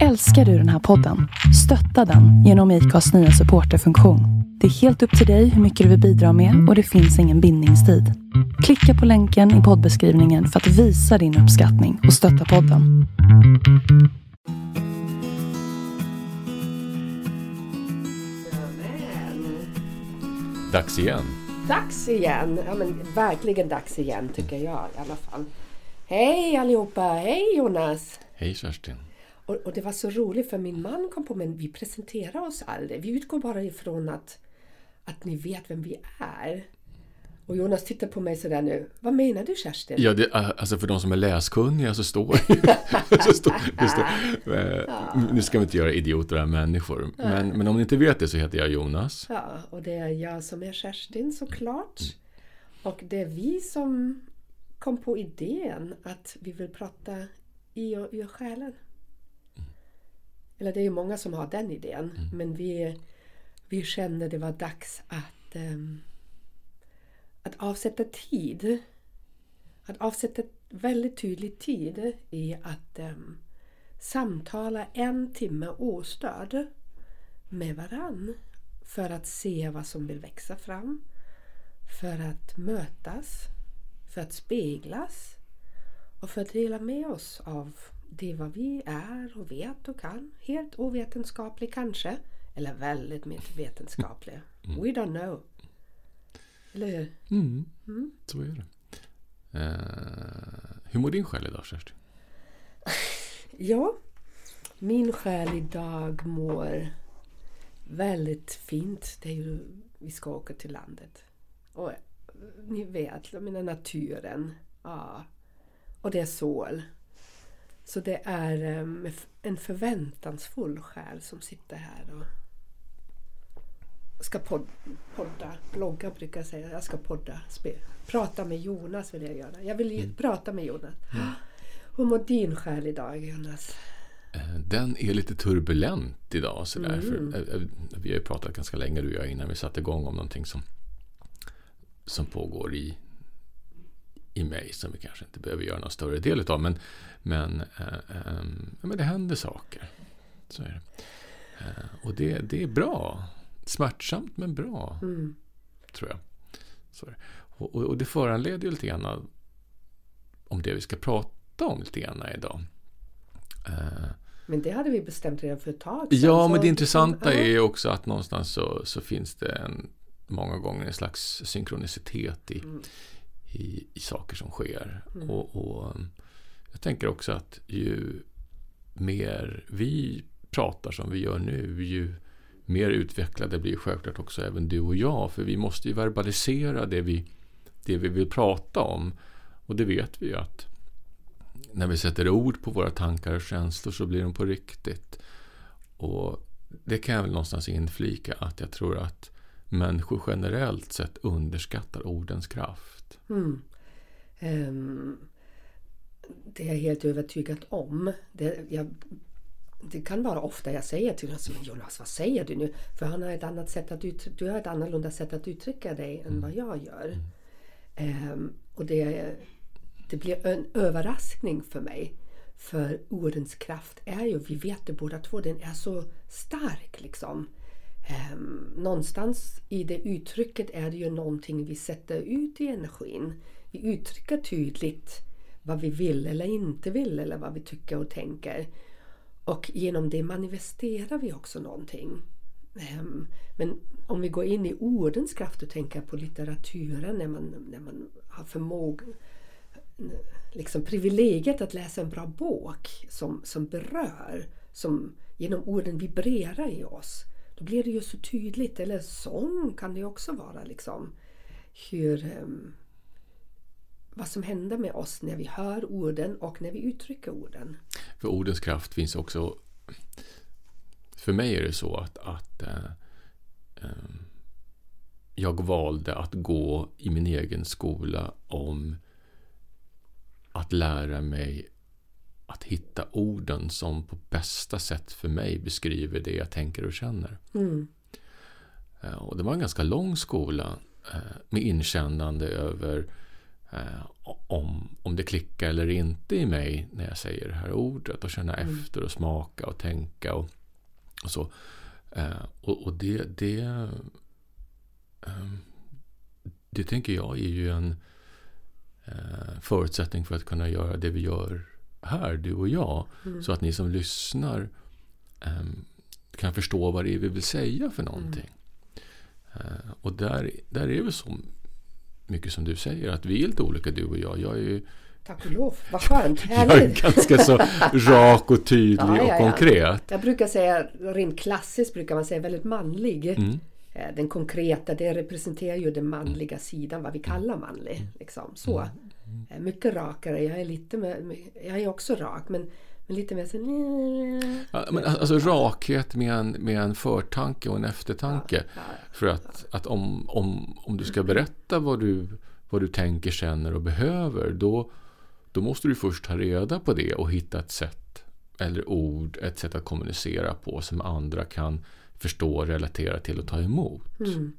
Älskar du den här podden? Stötta den genom IKAs nya supporterfunktion. Det är helt upp till dig hur mycket du vill bidra med och det finns ingen bindningstid. Klicka på länken i poddbeskrivningen för att visa din uppskattning och stötta podden. Dags igen. Dags igen! Ja men verkligen dags igen tycker jag i alla fall. Hej allihopa! Hej Jonas! Hej Kerstin. Och, och det var så roligt för min man kom på men vi presenterar oss aldrig. Vi utgår bara ifrån att, att ni vet vem vi är. Och Jonas tittar på mig sådär nu. Vad menar du Kerstin? Ja, det, alltså för de som är läskunniga så står så står, det står, eh, Nu ska vi inte göra idioter av människor. Men, men om ni inte vet det så heter jag Jonas. Ja, och det är jag som är Kerstin såklart. Och det är vi som kom på idén att vi vill prata i och ur själen. Eller det är ju många som har den idén. Men vi, vi kände det var dags att, ehm, att avsätta tid. Att avsätta väldigt tydlig tid i att ehm, samtala en timme ostörd med varann. För att se vad som vill växa fram. För att mötas. För att speglas. Och för att dela med oss av det vad vi är och vet och kan. Helt ovetenskaplig kanske. Eller väldigt mycket vetenskaplig. We don't know. Eller hur? Mm, Så är det. Eh, hur mår din själ idag Kerstin? Ja, min själ idag mår väldigt fint. Det är ju, vi ska åka till landet. Och eh, ni vet, menar naturen. Ja. Och det är sol. Så det är eh, en förväntansfull själ som sitter här och ska pod podda. Blogga brukar jag säga. Jag ska podda. Spe prata med Jonas vill jag göra. Jag vill ju prata med Jonas. Hur mår din själ idag Jonas? Eh, Den är lite turbulent idag. Sådär, för, eh, eh, vi har ju pratat ganska länge du och jag innan vi satte igång om någonting som, som pågår i, i mig som vi kanske inte behöver göra någon större del av. Men, men, eh, eh, men det händer saker. Så är det. Eh, och det, det är bra. Smärtsamt men bra. Tror jag. Så är det. Och, och, och det föranleder ju lite grann av- om det vi ska prata om lite grann idag. Eh, Men det hade vi bestämt redan för ett tag sedan, Ja, men det intressanta är ju också att någonstans så, så finns det en, många gånger en slags synkronicitet i, i, i saker som sker. Och, och um, jag tänker också att ju mer vi pratar som vi gör nu, ju mer utvecklade blir självklart också även du och jag. För vi måste ju verbalisera det vi, det vi vill prata om. Och det vet vi ju att när vi sätter ord på våra tankar och känslor så blir de på riktigt. Och det kan jag väl någonstans inflika att jag tror att människor generellt sett underskattar ordens kraft. Ehm, det är jag helt övertygad om. Det, jag, det kan vara ofta jag säger till honom "Men Jonas, vad säger du nu? För han har ett annat sätt att uttrycka, du har ett annorlunda sätt att uttrycka dig än vad jag gör. Ehm, och det, det blir en överraskning för mig. För ordens kraft är ju, vi vet det båda två, den är så stark liksom. Eh, någonstans i det uttrycket är det ju någonting vi sätter ut i energin. Vi uttrycker tydligt vad vi vill eller inte vill eller vad vi tycker och tänker. Och genom det manifesterar vi också någonting. Ehm, men om vi går in i ordens kraft och tänker på litteraturen när man, när man har förmåga liksom privilegiet att läsa en bra bok som, som berör, som genom orden vibrerar i oss. Då blir det ju så tydligt, eller sång kan det ju också vara liksom. Hur, ehm, vad som händer med oss när vi hör orden och när vi uttrycker orden. För ordens kraft finns också... För mig är det så att, att eh, ehm, jag valde att gå i min egen skola om att lära mig att hitta orden som på bästa sätt för mig beskriver det jag tänker och känner. Eh, Och det var en ganska lång skola eh, med inkännande över eh, om, om det klickar eller inte i mig när jag säger det här ordet och känna Mm. efter och smaka och tänka och, och så. Och, och det, det, det tänker jag är ju en förutsättning för att kunna göra det vi gör här, du och jag. Mm. Så att ni som lyssnar ehm, kan förstå vad det är vi vill säga för någonting. Eh, och där, där är det så mycket som du säger, att vi är lite olika du och jag. Jag är ju Tack och lov, vad skönt, jag är härligt. ganska så rak och tydlig Ja, ja, och ja. konkret. Jag brukar säga, rent klassiskt brukar man säga väldigt manlig. Mm. Eh, Den konkreta, det representerar ju den manliga sidan, vad vi kallar manlig. Liksom. Så. Mm. Mycket rakare, jag är lite mer, jag är också rak men, men lite mer så Ja, men alltså rakhet med en, med en förtanke och en eftertanke. För att, att om, om, om du ska berätta vad du, vad du tänker, känner och behöver då, då måste du först ta reda på det och hitta ett sätt eller ord, ett sätt att kommunicera på som andra kan förstå, relatera till och ta emot. Mm.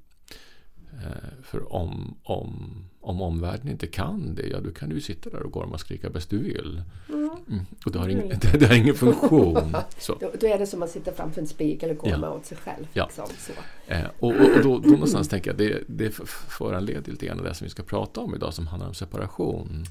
Eh, För om, om, om omvärlden inte kan det, ja då kan du ju sitta där och gorma och skrika bäst du vill. Mm. Och det har, ing, det, det har ingen funktion. Så. Då, då är det som att sitta framför en spegel och gorma Ja. åt sig själv. Ja. Liksom, så. Eh, och och, och då, då någonstans tänker jag det, det föranleder lite grann det som vi ska prata om idag som handlar om separation.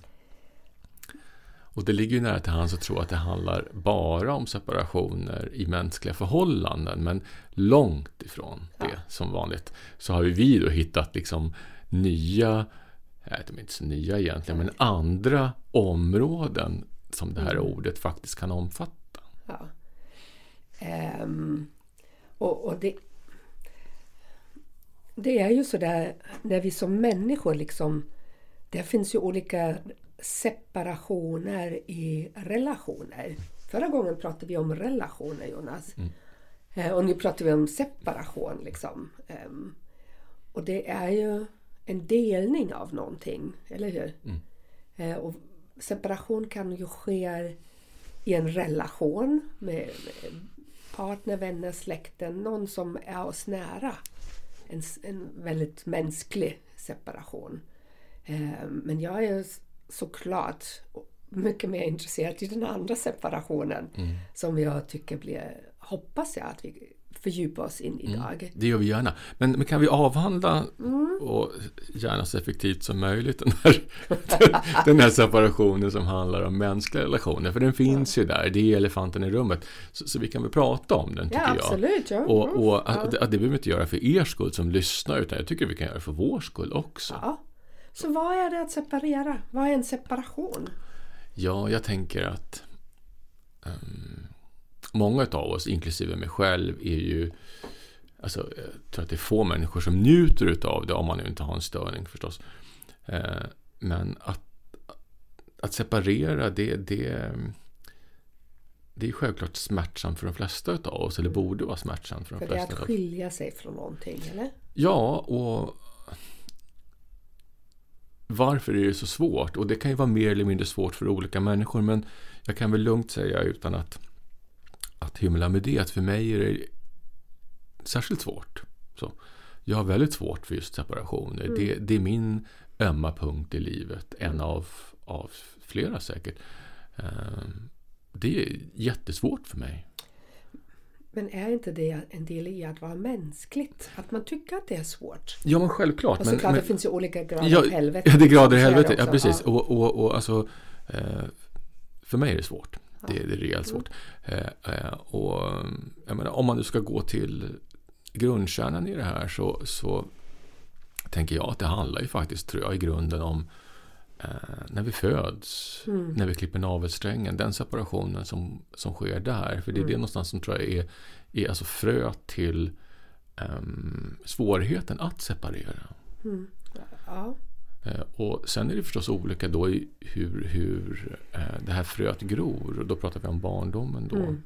Och det ligger ju nära till hands att tro att det handlar bara om separationer i mänskliga förhållanden men långt ifrån Ja. det som vanligt. Så har ju vi då hittat liksom nya, jag vet inte så nya egentligen, men andra områden som det här Mm. ordet faktiskt kan omfatta. Ja. Ehm, och, och det, det är ju sådär när vi som människor liksom Det finns ju olika separationer i relationer. Förra gången pratade vi om relationer Jonas. Eh, Och nu pratar vi om separation liksom. Ehm, Och det är ju en delning av någonting, eller hur? Eh, Och separation kan ju ske i en relation med, med partner, vänner, släkten, någon som är oss nära. En, en väldigt mänsklig separation. Eh, Men jag är såklart mycket mer intresserad i den andra separationen som jag tycker blir, hoppas jag att vi fördjupar oss in idag. Det gör vi gärna. Men, men kan vi avhandla och gärna så effektivt som möjligt den här, den här separationen som handlar om mänskliga relationer. För den finns ju där, det är elefanten i rummet. Så, så vi kan väl prata om den tycker Ja, jag. absolut. Ja. Och, och Ja. att, att det behöver vi inte göra för er skull som lyssnar utan jag tycker vi kan göra det för vår skull också. Ja. Så vad är det att separera? Vad är en separation? Ja, jag tänker att ehm, många av oss, inklusive mig själv, är ju Alltså, jag tror att det är få människor som njuter utav det om man nu inte har en störning förstås. Eh, men att, att separera, det, det, det är självklart smärtsamt för de flesta utav oss, eller borde vara smärtsamt för de För det är flesta. att skilja sig från någonting, eller? Ja, och varför är det så svårt? Och det kan ju vara mer eller mindre svårt för olika människor, men jag kan väl lugnt säga utan att, att hymla med det, att för mig är det särskilt svårt. Så, jag har väldigt svårt för just separationer. Det, det är min ömma punkt i livet, en av, av flera säkert. Ehm, Det är jättesvårt för mig. Men är inte det en del i att vara mänskligt? Att man tycker att det är svårt? Ja, men självklart. Och såklart, men, det finns ju olika grader Ja, av helvete. Ja, det är grader i Så är det helvete. Ja, precis. Ja. Och, och, och alltså, eh, för mig är det svårt. Det, det är rejält svårt. Eh, eh, och jag menar, om man nu ska gå till grundkärnan i det här så, så tänker jag att det handlar ju faktiskt, tror jag, i grunden om eh, när vi föds, när vi klipper navelsträngen, den separationen som, som sker där. För det är det någonstans som tror jag är, är alltså fröet till ehm, svårigheten att separera. Ja. Eh, Och sen är det förstås olika då i hur, hur eh, det här fröet gror. Och då pratar vi om barndomen då. Mm.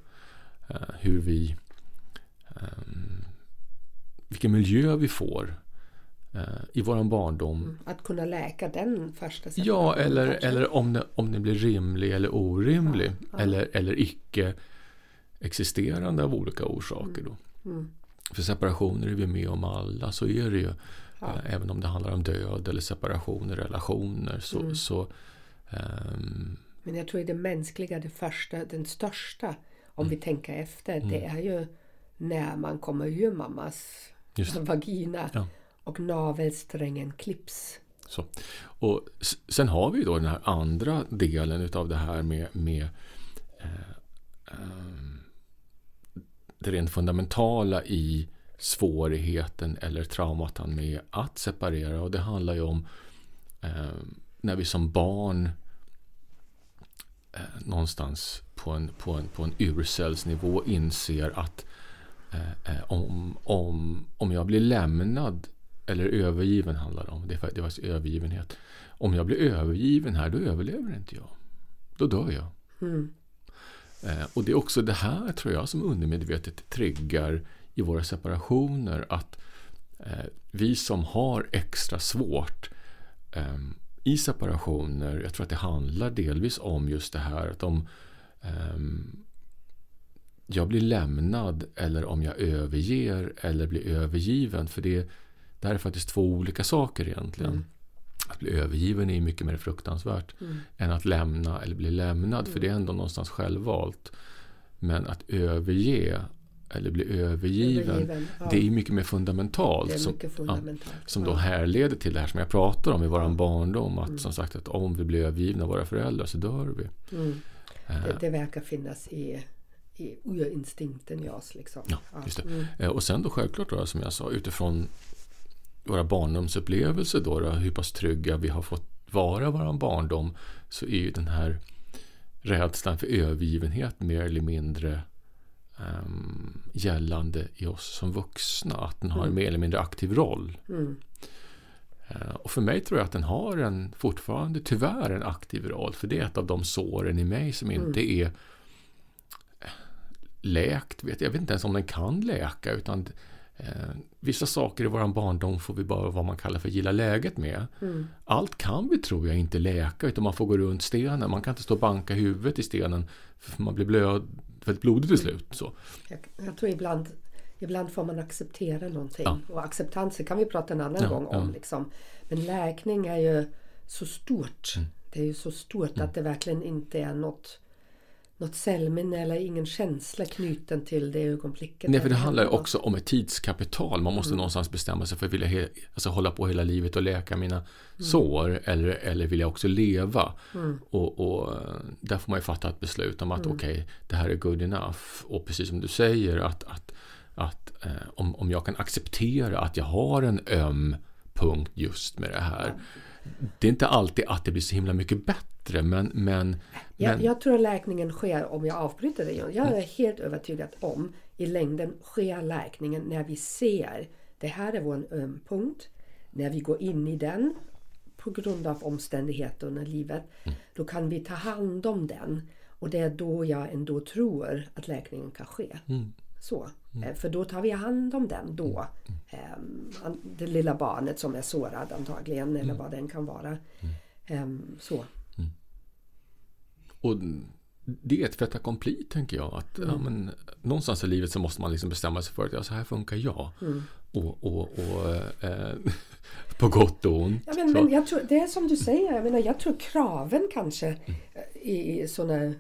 Eh, Hur vi... ehm, vilken miljö vi får i våran barndom. Att kunna läka den första Ja, separationen eller, kanske. eller om, det, om det blir rimlig eller orimlig. Ja, ja. Eller, eller icke existerande av olika orsaker. Då. Mm. för separationer är vi med om alla, så är det ju. Ja. Eh, Även om det handlar om död eller separationer, relationer. Så, Mm. så ehm, Men jag tror att det mänskliga, det första, den största, om Mm. vi tänker efter, det är ju när man kommer ur mammas Just vagina Ja. och navelsträngen klipps. Så. Och sen har vi då den här andra delen utav det här med, med eh, ehm, det rent fundamentala i svårigheten eller traumatan med att separera. Och det handlar ju om eh, när vi som barn eh, någonstans på en, på en, på en urcellsnivå inser att eh, eh, om, om, om jag blir lämnad eller övergiven handlar det om. Det är fa- det var övergivenhet. Om jag blir övergiven här, då överlever inte jag. Då dör jag. Mm. Eh, och det är också det här, tror jag, som undermedvetet triggar i våra separationer. Att eh, vi som har extra svårt eh, i separationer, jag tror att det handlar delvis om just det här att om ehm, jag blir lämnad eller om jag överger eller blir övergiven. För det, det här är faktiskt två olika saker egentligen. Mm. Att bli övergiven är mycket mer fruktansvärt Mm. än att lämna eller bli lämnad. För det är ändå någonstans självvalt. Men att överge eller bli övergiven, Övergiven, ja. det är mycket mer fundamentalt. Är som, mycket ja, fundamentalt. som då härleder till det här som jag pratar om i våran barndom. Att Mm. som sagt att om vi blir övergivna av våra föräldrar så dör vi. Mm. Eh, Det, det verkar finnas i, i urinstinkten i oss. Liksom. Ja, just. Mm. Eh, Och sen då självklart då, som jag sa utifrån våra barndomsupplevelser då, då hur pass trygga vi har fått vara vår barndom så är ju den här rädslan för övergivenhet mer eller mindre ehm, gällande i oss som vuxna. Att den har en Mm. mer eller mindre aktiv roll. Mm. Eh, Och för mig tror jag att den har en, fortfarande tyvärr en aktiv roll. För det är ett av de såren i mig som inte är eh, läkt. Vet jag. jag vet inte ens om den kan läka. Utan eh, Vissa saker i våran barndom får vi bara vad man kallar för gilla läget med. Mm. Allt kan vi tror jag inte läka utan man får gå runt stenen. Man kan inte stå och banka huvudet i stenen för man blir blöd, väldigt blodig till slut. Så. Jag, jag tror ibland, ibland får man acceptera någonting. Ja. Och acceptanser kan vi prata en annan Ja, gång om. ja. Liksom. Men läkning är ju så stort. Mm. Det är ju så stort att det verkligen inte är något, något cellminne eller ingen känsla knuten till det ögonblicket. Nej, för det handlar ju också om ett tidskapital. Man måste någonstans bestämma sig för att vilja he- alltså hålla på hela livet och läka mina sår eller, eller vill jag också leva? Mm. Och, och eh, där får man ju fatta ett beslut om att okej, det här är good enough. Och precis som du säger att, att, att eh, om, om jag kan acceptera att jag har en öm punkt just med det här. Det är inte alltid att det blir så himla mycket bättre men, men, Jag, men jag tror att läkningen sker, om jag avbryter dig jag är helt övertygad om i längden sker läkningen när vi ser det här är vår öm punkt. När vi går in i den på grund av omständigheterna i livet, då kan vi ta hand om den. Och det är då jag ändå tror att läkningen kan ske. Mm. Så. Eh, För då tar vi hand om den då. Ehm, an- Det lilla barnet som är sårad antagligen eller vad den kan vara. Ehm, Så. Och det är ett fait accompli tänker jag. Att, ja, men, någonstans i livet så måste man liksom bestämma sig för att ja, så här funkar jag. Och, och, och eh, på gott och ont. Ja, men, men jag tror, det är som du säger, jag, menar, jag tror kraven kanske i, såna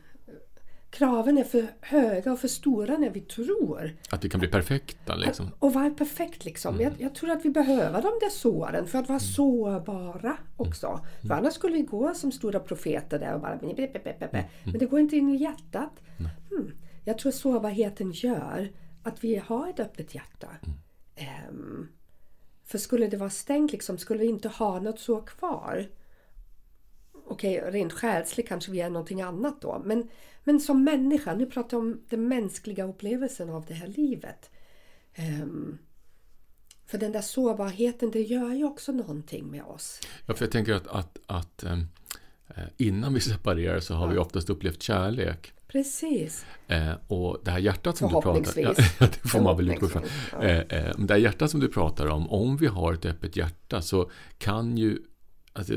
Kraven är för höga och för stora när vi tror. Att vi kan bli perfekta liksom. Och vara perfekt liksom. Jag, jag tror att vi behöver de där såren för att vara sårbara också. För annars skulle vi gå som stora profeter där och bara... be- be. Men det går inte in i hjärtat. Hmm. Jag tror sårbarheten gör att vi har ett öppet hjärta. Ehm, för skulle det vara stängt, liksom, skulle vi inte ha något så kvar. Okej, rent själsligt kanske vi är någonting annat då. Men, men som människa, nu pratar jag om den mänskliga upplevelsen av det här livet. Ehm, för den där sårbarheten, det gör ju också någonting med oss. Ja, för jag tänker att, att, att eh, innan vi separerar så har vi oftast upplevt kärlek. Precis. Eh, och det här hjärtat som du pratar Förhoppningsvis. ja, det får man väl utgå ifrån. Eh, eh, det här hjärtat som du pratar om, om vi har ett öppet hjärta så kan ju alltså,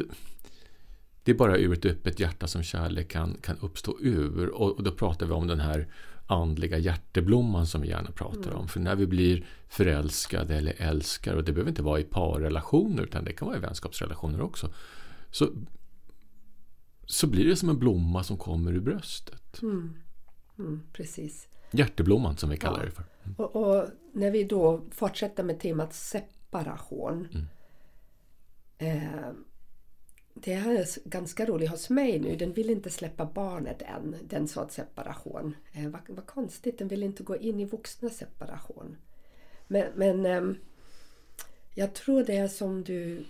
det är bara ur ett öppet hjärta som kärlek kan, kan uppstå ur. Och, och då pratar vi om den här andliga hjärteblomman som vi gärna pratar om. För när vi blir förälskade eller älskar, och det behöver inte vara i parrelationer utan det kan vara i vänskapsrelationer också. Så, så blir det som en blomma som kommer ur bröstet. Mm. Mm, precis. Hjärteblomman som vi kallar Ja. det för. Och, och när vi då fortsätter med temat separation. Eh, det här är ganska roligt hos mig nu. Den vill inte släppa barnet än, den sorts separation. Eh, vad, vad konstigt, den vill inte gå in i vuxna separation. Men, men eh, jag tror det är som du...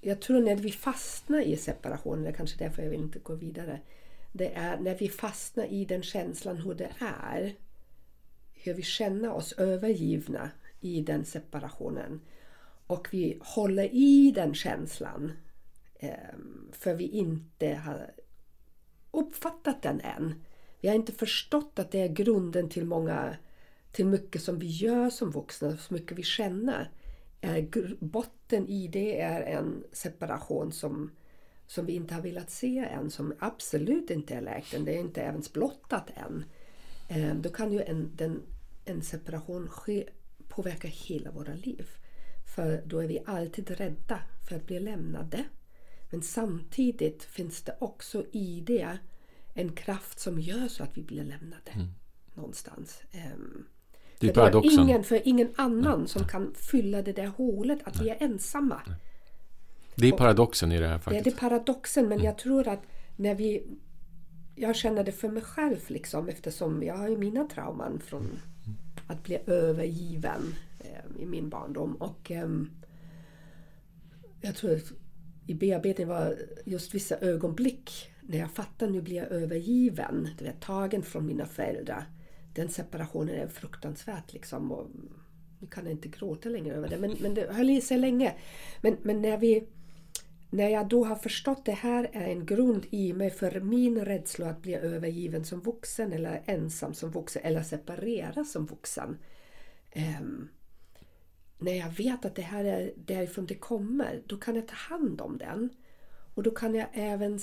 Jag tror när vi fastnar i separation, det är kanske därför jag vill inte gå vidare. Det är när vi fastnar i den känslan hur det är hur vi känner oss övergivna i den separationen. Och vi håller i den känslan Ehm, för vi inte har uppfattat den än. Vi har inte förstått att det är grunden till många till mycket som vi gör som vuxna, så mycket vi känner. Botten i det är en separation som, som vi inte har velat se än, som absolut inte är läkt än. Det är inte ens blottat än. Ehm, då kan ju en, den, en separation ske, påverka hela våra liv. För då är vi alltid rädda för att bli lämnade. Men samtidigt finns det också i det en kraft som gör så att vi blir lämnade. Någonstans. Ehm, Det är för, det är paradoxen. ingen, för ingen annan som kan fylla det där hålet, att vi är ensamma. Det är paradoxen i det här Det är faktiskt. det paradoxen, men jag tror att när vi... Jag känner det för mig själv liksom eftersom jag har ju mina trauman från att bli övergiven eh, i min barndom. Och ehm, jag tror i bearbetning var just vissa ögonblick när jag fattar nu blir jag övergiven, du vet, tagen från mina föräldrar. Den separationen är fruktansvärt liksom. Och nu kan jag inte gråta längre över det, men, men det höll i sig länge. Men, men när vi när jag då har förstått det här är en grund i mig för min rädsla att bli övergiven som vuxen eller ensam som vuxen eller separera som vuxen. Ehm, när jag vet att det här är därifrån det kommer, då kan jag ta hand om den. Och då kan jag även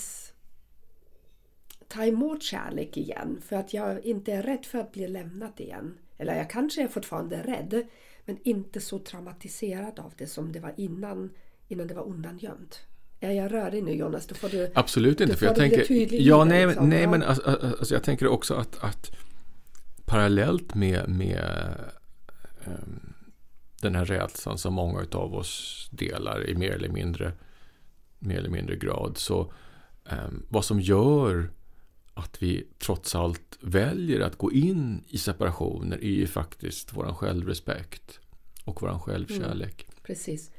ta emot kärlek igen för att jag inte är rädd för att bli lämnad igen. Eller jag kanske är fortfarande rädd men inte så traumatiserad av det som det var innan, innan det var undangömt. Är jag rörig nu Jonas? Då får du... Absolut inte. För jag tänker, ja, nej, liksom. nej men alltså, alltså, jag tänker också att, att parallellt med, med ehm, den här rädslan som många av oss delar i mer eller mindre, mer eller mindre grad. Så ehm, vad som gör att vi trots allt väljer att gå in i separationer är ju faktiskt våran självrespekt och våran självkärlek. Precis.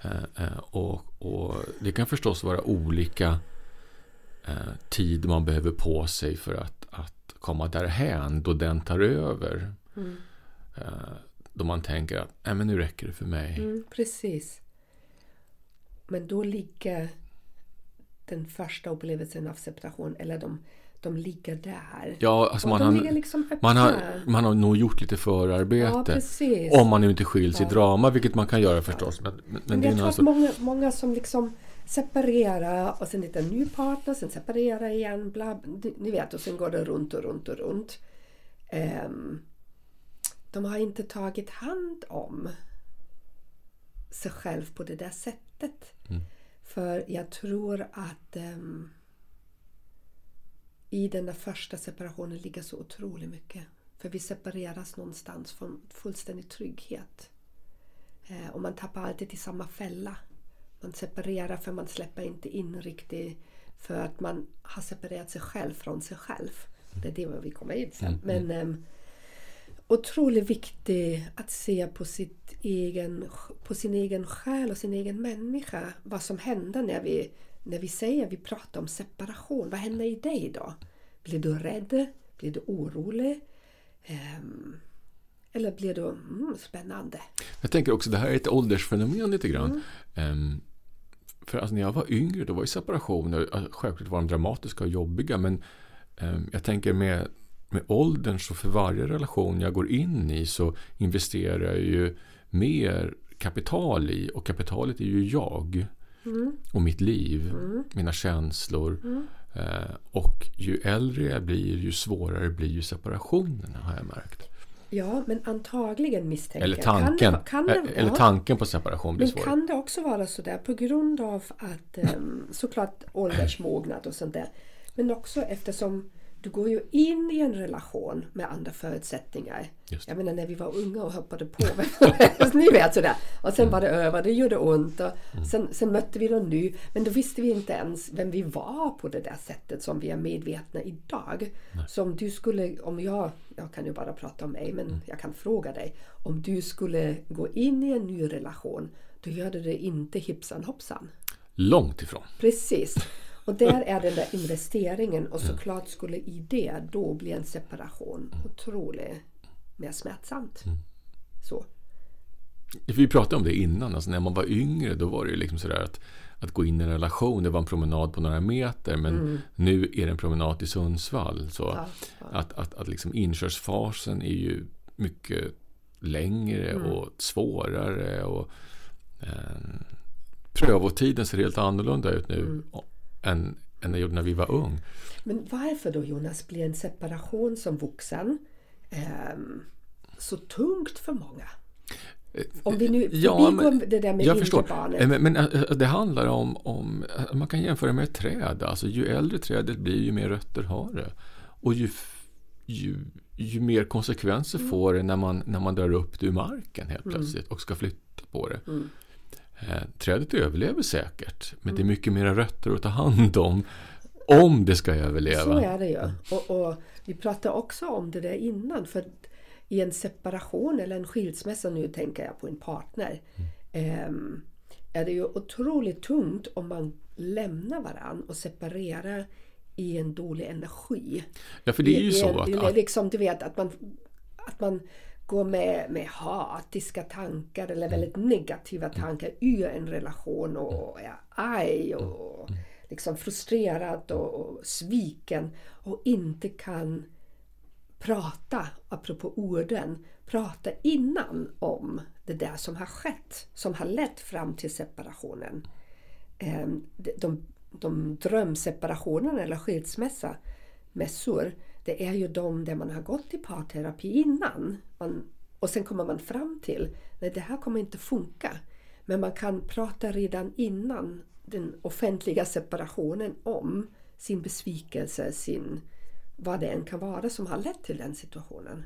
Eh, eh, och, och det kan förstås vara olika eh, tid man behöver på sig för att, att komma därhän då den tar över. Mm. Då man tänker att Nej, men nu räcker det för mig. Mm, precis. Men då ligger den första upplevelsen av separation, eller de, de ligger där. Ja, alltså man, har, liksom man, har, man har nog gjort lite ja, förarbete. precis. om man nu inte skiljs i Ja. drama, vilket man kan göra förstås. Men, men, men jag tror annan att många, många som liksom separerar och sen hittar en ny partner, sen separerar igen, bla, ni, vet, och sen går det runt och runt och runt. Ehm, de har inte tagit hand om sig själv på det där sättet. Mm. För jag tror att ehm, i den där första separationen ligger så otroligt mycket. För vi separeras någonstans från fullständig trygghet. Eh, och man tappar alltid i samma fälla. Man separerar för man släpper inte in riktigt för att man har separerat sig själv från sig själv. Det är det vi kommer in sen. Men ehm, otroligt viktigt att se på, sitt egen, på sin egen själ och sin egen människa. Vad som händer när vi, när vi säger, vi pratar om separation. Vad händer i dig då? Blir du rädd? Blir du orolig? Ehm, eller blir du mm, spännande? Jag tänker också det här är ett åldersfenomen lite grann. Mm. Ehm, för alltså när jag var yngre då var ju separationer, självklart var de dramatiska och jobbiga men ehm, jag tänker med, med åldern så för varje relation jag går in i så investerar jag ju mer kapital i och kapitalet är ju jag Mm. och mitt liv, mina känslor. Eh, och ju äldre jag blir, ju svårare blir ju separationerna har jag märkt. Ja, men antagligen misstänker Eller tanken, Kan det, kan det, eh, eller ja. tanken på separation blir Men svårare. kan det också vara så där på grund av att um, såklart åldersmognad och sånt där. Men också eftersom du går ju in i en relation med andra förutsättningar. Jag menar när vi var unga och hoppade på. Ni vet sådär. Och sen var det över, det gjorde ont. Och Mm. sen, sen mötte vi någon ny. Men då visste vi inte ens vem vi var på det där sättet som vi är medvetna idag. Så om du skulle, om jag, jag kan ju bara prata om mig men Mm. jag kan fråga dig. Om du skulle gå in i en ny relation då gör du det inte hipsan hoppsan. Långt ifrån. Precis. Och där är den där investeringen Mm. och såklart skulle i det då bli en separation otroligt mer smärtsamt. Mm. Så. Vi pratade om det innan, alltså när man var yngre då var det ju liksom sådär att, att gå in i en relation, det var en promenad på några meter men nu är det en promenad till Sundsvall. Så Mm. Ja, ja. att, att, att liksom inkörsfasen är ju mycket längre Mm. och svårare och eh, prövotiden ser helt annorlunda ut nu Mm. Än, än den gjorde när vi var ung. Men varför då Jonas blir en separation som vuxen ehm, så tungt för många? Om vi nu Ja, men- det där med Jag förstår. Eh, Men, men eh, det handlar om, om, eh, man kan jämföra med ett träd. Alltså ju äldre trädet blir ju mer rötter har det. Och ju, ju, ju mer konsekvenser Mm. får det när man, när man drar upp det ur marken helt plötsligt och ska flytta på det. Mm. Eh, trädet överlever säkert, men det Mm. är mycket mer rötter att ta hand om om det ska överleva. Så är det ju. Och, och vi pratade också om det där innan. För i en separation eller en skilsmässa, nu tänker jag på en partner. ehm, är det ju otroligt tungt om man lämnar varann och separerar i en dålig energi. Ja, för det är ju i så en, att liksom, du vet att man, att man går med, med hatiska tankar eller väldigt negativa tankar ur en relation och är arg och liksom frustrerad och, och sviken och inte kan prata, apropå orden, prata innan om det där som har skett, som har lett fram till separationen. Ehm, de, de, de drömseparationerna eller skilsmässa mässor, det är ju de där man har gått i parterapi innan. Man, och sen kommer man fram till, nej det här kommer inte funka. Men man kan prata redan innan den offentliga separationen om sin besvikelse, sin vad det än kan vara som har lett till den situationen.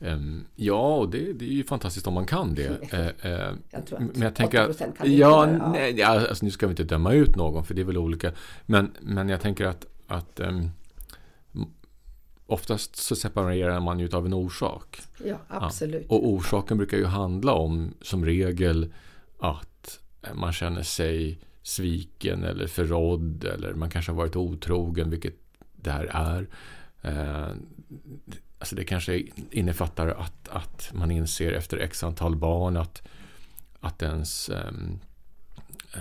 Ehm, ja, och det, det är ju fantastiskt om man kan det. Eh, eh, Jag tror att men jag tänker 80% att, kan det ja, inte, ja. nej, alltså, nu ska vi inte döma ut någon för det är väl olika. Men, men jag tänker att, att ehm, oftast så separerar man ju av en orsak. Ja, absolut. Och orsaken brukar ju handla om som regel att man känner sig sviken eller förrådd eller man kanske har varit otrogen, vilket det här är. Eh, alltså det kanske innefattar att, att man inser efter x antal barn att, att ens ehm,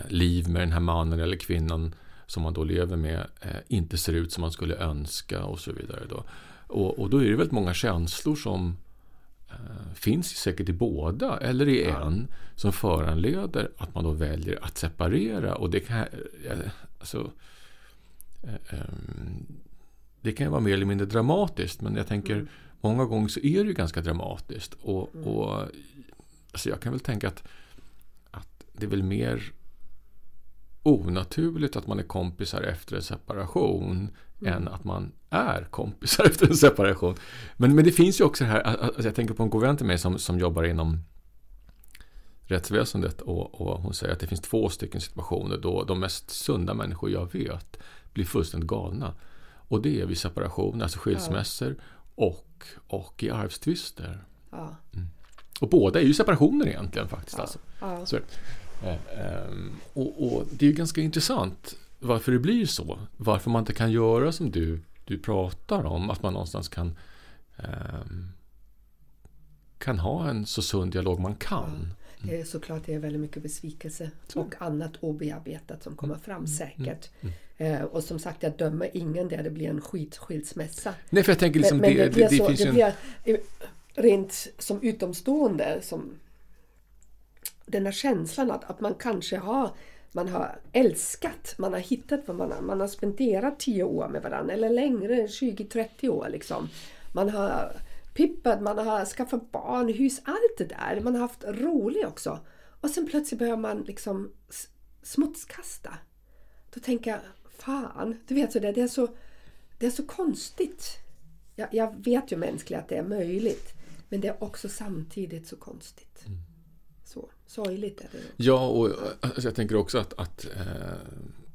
liv med den här mannen eller kvinnan som man då lever med eh, inte ser ut som man skulle önska och så vidare. Då. Och, och då är det väldigt många känslor som eh, finns säkert i båda eller i en som föranleder att man då väljer att separera. Och det kan, eh, alltså, eh, ehm, det kan ju vara mer eller mindre dramatiskt men jag tänker många gånger så är det ju ganska dramatiskt. Och, och alltså jag kan väl tänka att, att det är väl mer onaturligt att man är kompisar efter en separation än att man är kompisar efter en separation. Men, men det finns ju också det här, alltså jag tänker på en god vän till mig som, som jobbar inom rättsväsendet och, och hon säger att det finns två stycken situationer då de mest sunda människor jag vet blir fullständigt galna. Och det är vid separation, alltså skilsmässor och, och i arvstvister. Ja, Och båda är ju separationer egentligen faktiskt. ja, Alltså. ja. Så, det. ehm, och, och det är ju ganska intressant varför det blir så. Varför man inte kan göra som du, du pratar om. Att man någonstans kan ehm, kan ha en så sund dialog man kan. Det är såklart det är väldigt mycket besvikelse och annat obearbetat som kommer fram säkert. Eh, och som sagt, jag dömer ingen där det blir en skitskilsmässa. Nej, för jag tänker liksom men, men det, det, det, det så, finns det en... blir eh, rent som utomstående som den här känslan att, att man kanske har man har älskat, man har hittat vad man har, man har spenderat 10 år med varandra eller längre, 20-30 år liksom. Man har pippat, man har skaffat barn, hus, allt det där. Man har haft roligt också. Och sen plötsligt börjar man liksom smutskasta. Då tänker jag, fan, du vet så det, det är så, det är så konstigt. Jag, jag vet ju mänskligt att det är möjligt. Men det är också samtidigt så konstigt. Mm. Sorgligt är det. Ja, och alltså, jag tänker också att, att eh,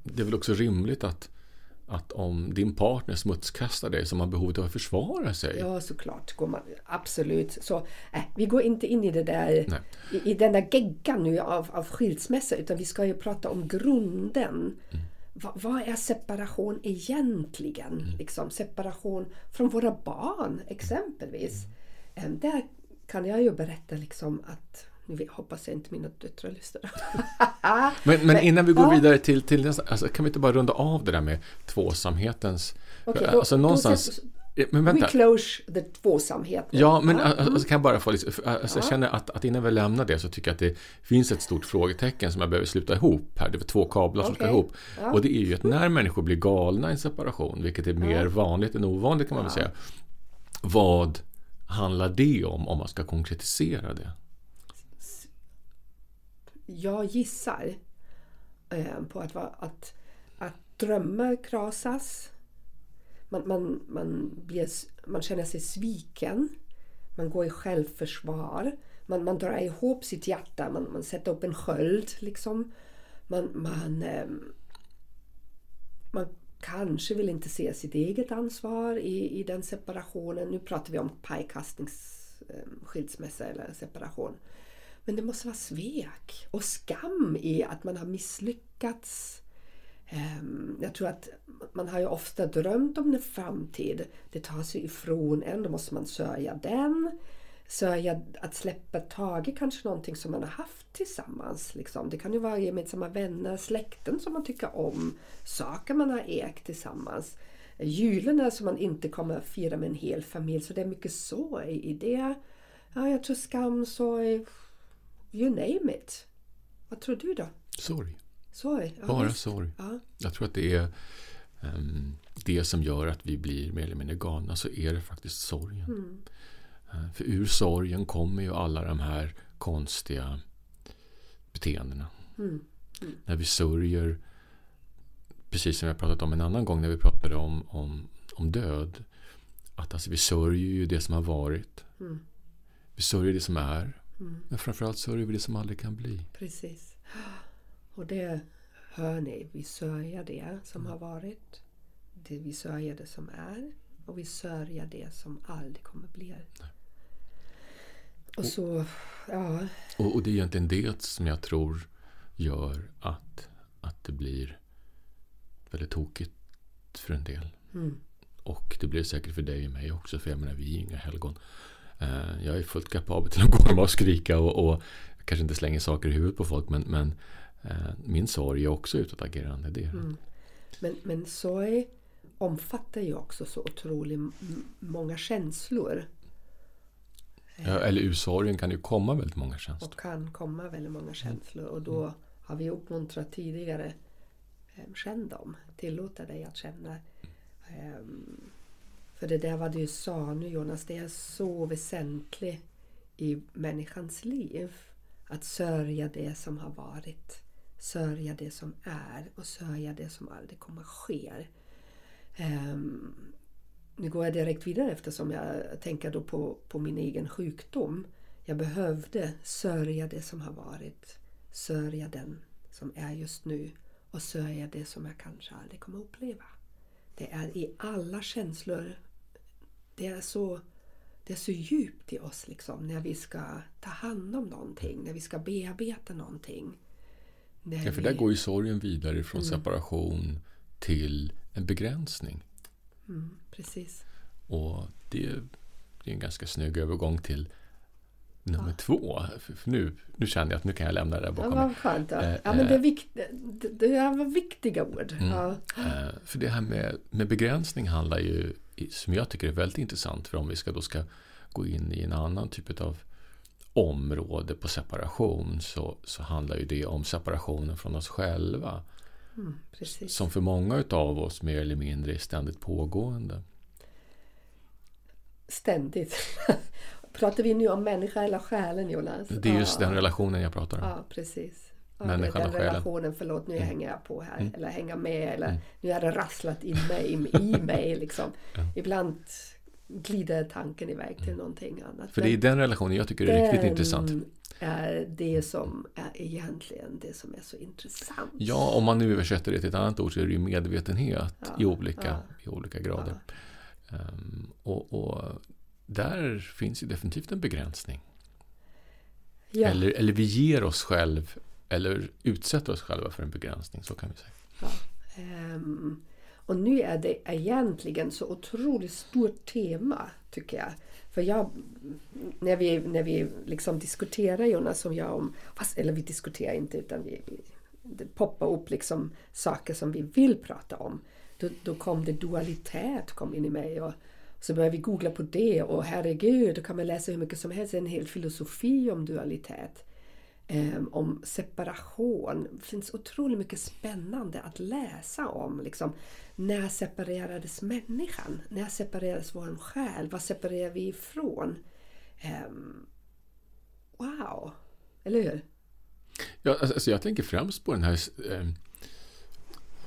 det är väl också rimligt att att om din partner smutskastar dig så har man behovet av att försvara sig. Ja, såklart. Går man, absolut. Så, äh, vi går inte in i det där i, i, den där geggan nu av, av skilsmässa utan vi ska ju prata om grunden. Mm. Va, vad är separation egentligen? Mm. Liksom, separation från våra barn exempelvis. Mm. Där kan jag ju berätta liksom att nu hoppas jag inte mina döttrar lyssnar. men, men innan vi går ja. vidare till, till alltså, kan vi inte bara runda av det där med tvåsamhetens... Okay, då, alltså någonstans... men vänta. We close the tvåsamhet. Ja, men ja. Alltså, kan jag bara få alltså, Jag känner att, att innan vi lämnar det så tycker jag att det finns ett stort frågetecken som jag behöver sluta ihop här. Det är två kablar som okay. ska ihop. Ja. Och det är ju att när människor blir galna i en separation, vilket är mer vanligt än ovanligt kan man väl säga. Vad handlar det om, om man ska konkretisera det? Jag gissar eh, på att, att, att drömmar krasas. Man, man, man, blir, man känner sig sviken. Man går i självförsvar. Man, man drar ihop sitt hjärta. Man, man sätter upp en sköld. Liksom. Man, man, eh, man kanske vill inte se sitt eget ansvar i, i den separationen. Nu pratar vi om pajkastningsskilsmässa ehm, eh, eller separation. Men det måste vara svek och skam i att man har misslyckats. Ehm, jag tror att man har ju ofta drömt om en framtid. Det tar sig ifrån en, då måste man sörja den. Sörja att släppa taget kanske någonting som man har haft tillsammans. Liksom. Det kan ju vara gemensamma vänner, släkten som man tycker om, saker man har ägt tillsammans. Julen som man inte kommer att fira med en hel familj. Så det är mycket sorg i det. Ja, jag tror skam, sorg, You name it. Vad tror du då? Sorg. Sorg? Ja, Bara visst. sorg. Ja. Jag tror att det är um, det som gör att vi blir mer eller mindre galna. Så är det faktiskt sorgen. Mm. Uh, för ur sorgen kommer ju alla de här konstiga beteendena. Mm. Mm. När vi sörjer, precis som vi har pratat om en annan gång när vi pratade om, om, om död. Att alltså vi sörjer ju det som har varit. Mm. Vi sörjer det som är. Mm. Men framförallt sörjer vi det som aldrig kan bli. Precis. Och det hör ni, vi sörjer det som mm. har varit. Det, vi sörjer det som är. Och vi sörjer det som aldrig kommer bli. Nej. Och så, ja. Och, och, det är egentligen det som jag tror gör att, att det blir väldigt tokigt för en del. Mm. Och det blir säkert för dig och mig också, för jag menar vi är inga helgon. Eh, jag är fullt kapabel till att gå hemma och skrika och, och kanske inte slänger saker i huvudet på folk men, men eh, min sorg är också utåtagerande. Det. Mm. Men, men sorg omfattar ju också så otroligt många känslor. Ja, eller ur sorgen kan det ju komma väldigt många känslor. Och kan komma väldigt många känslor. Och då mm. har vi uppmuntrat tidigare. Eh, känn dem. Tillåta dig att känna. Um, för det där vad du sa nu Jonas, det är så väsentligt i människans liv. Att sörja det som har varit. Sörja det som är och sörja det som aldrig kommer ske. Um, nu går jag direkt vidare eftersom jag tänker då på, på min egen sjukdom. Jag behövde sörja det som har varit. Sörja den som är just nu och sörja det som jag kanske aldrig kommer uppleva. Det är i alla känslor det är så, det är så djupt i oss liksom, när vi ska ta hand om någonting, när vi ska bearbeta någonting. ja, för vi... där går ju sorgen vidare från mm. separation till en begränsning. Mm, precis. Och det är en ganska snygg övergång till nummer ja. två. För nu, nu känner jag att nu kan jag lämna det där bakom ja, mig. Skönt, ja. ja, men det, är eh, vikt, det, det var viktiga ord. Mm. Ja. Eh, för det här med, med begränsning handlar ju som jag tycker är väldigt intressant. För om vi ska då ska gå in i en annan typ av, område på separation så, så handlar ju det om separationen från oss själva. Mm. Som för många av oss mer eller mindre är ständigt pågående. Ständigt. pratar vi nu om människa eller själen Jonas? Det är just ja. den relationen jag pratar om. Ja, precis. Ja, Människan den relationen, förlåt nu Mm. hänger jag på här. Mm. Eller hänga med. Eller Mm. nu har det rasslat in mig, i mig liksom. Ja. Ibland glider tanken iväg till någonting annat. Mm. För det är den relationen jag tycker är riktigt intressant. är det som är egentligen det som är så intressant. Ja, om man nu översätter det till ett annat ord så är det ju medvetenhet Ja, i, olika, ja. i olika grader. Ehm, och, och där finns ju definitivt en begränsning. Ja. Eller, eller vi ger oss själv eller utsätter oss själva för en begränsning, så kan vi säga. Ja. Ehm, och nu är det egentligen så otroligt stort tema tycker jag. För jag, när vi, när vi liksom diskuterar Jonas och jag om, fast, eller vi diskuterar inte utan vi, vi, det poppar upp liksom saker som vi vill prata om. Då, då kom det dualitet kom in i mig och så började vi googla på det och herregud, då kan man läsa hur mycket som helst, en hel filosofi om dualitet. Ehm, om separation. Det finns otroligt mycket spännande att läsa om. Liksom, när separerades människan? När separerades vår själ? Vad separerar vi ifrån? Ehm, wow! Eller hur? Ja, alltså, alltså jag tänker främst på den här, eh,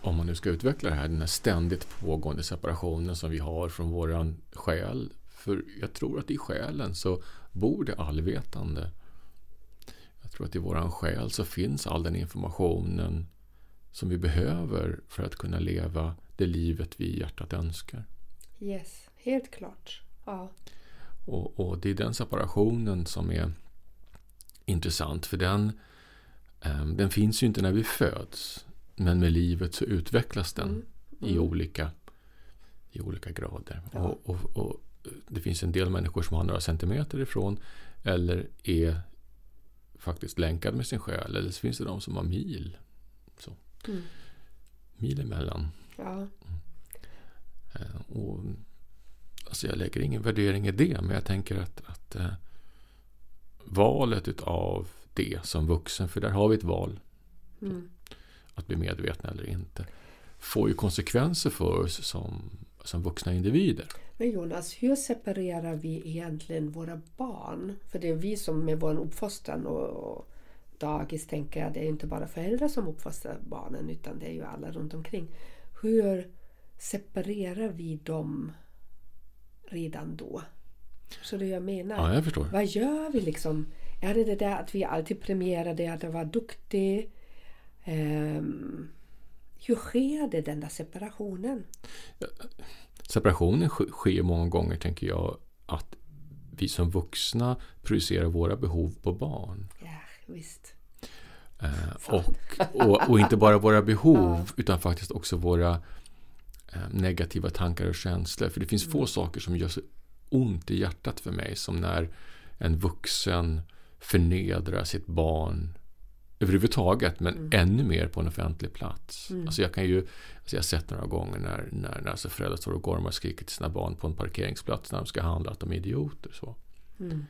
om man nu ska utveckla det här, den här ständigt pågående separationen som vi har från våran själ. För jag tror att i själen så bor det allvetande. Jag tror att i våran själ så finns all den informationen som vi behöver för att kunna leva det livet vi i hjärtat önskar. Yes, helt klart. Ja. Och, och det är den separationen som är intressant för den, eh, den finns ju inte när vi föds. Men med livet så utvecklas den Mm. i, olika, i olika grader. Ja. Och, och, och det finns en del människor som har några centimeter ifrån eller är faktiskt länkad med sin själ. Eller så finns det de som har mil. Så. Mm. Mil emellan. ja. Eh, Och, alltså jag lägger ingen värdering i det, men jag tänker att, att eh, valet utav det som vuxen, för där har vi ett val, Mm. Att bli medvetna eller inte, får ju konsekvenser för oss som, som vuxna individer. Men Jonas, hur separerar vi egentligen våra barn? För det är vi som med vår uppfostran och, och dagis tänker jag, det är inte bara föräldrar som uppfostrar barnen utan det är ju alla runt omkring. Hur separerar vi dem redan då? Så det jag menar. Ja, jag förstår. Vad gör vi liksom? Är det det där att vi alltid premierar det att vara duktig? Ehm, hur sker det den där separationen? Separationen sk- sker många gånger, tänker jag, att vi som vuxna projicerar våra behov på barn. Ja, visst. Eh, och, och, och inte bara våra behov utan faktiskt också våra eh, negativa tankar och känslor. För det finns få saker som gör så ont i hjärtat för mig som när en vuxen förnedrar sitt barn överhuvudtaget men ännu mer på en offentlig plats. Alltså jag kan ju alltså jag har sett några gånger när, när, när alltså föräldrar står och gormar och skriker till sina barn på en parkeringsplats när de ska handla att de är idioter. Så. Mm.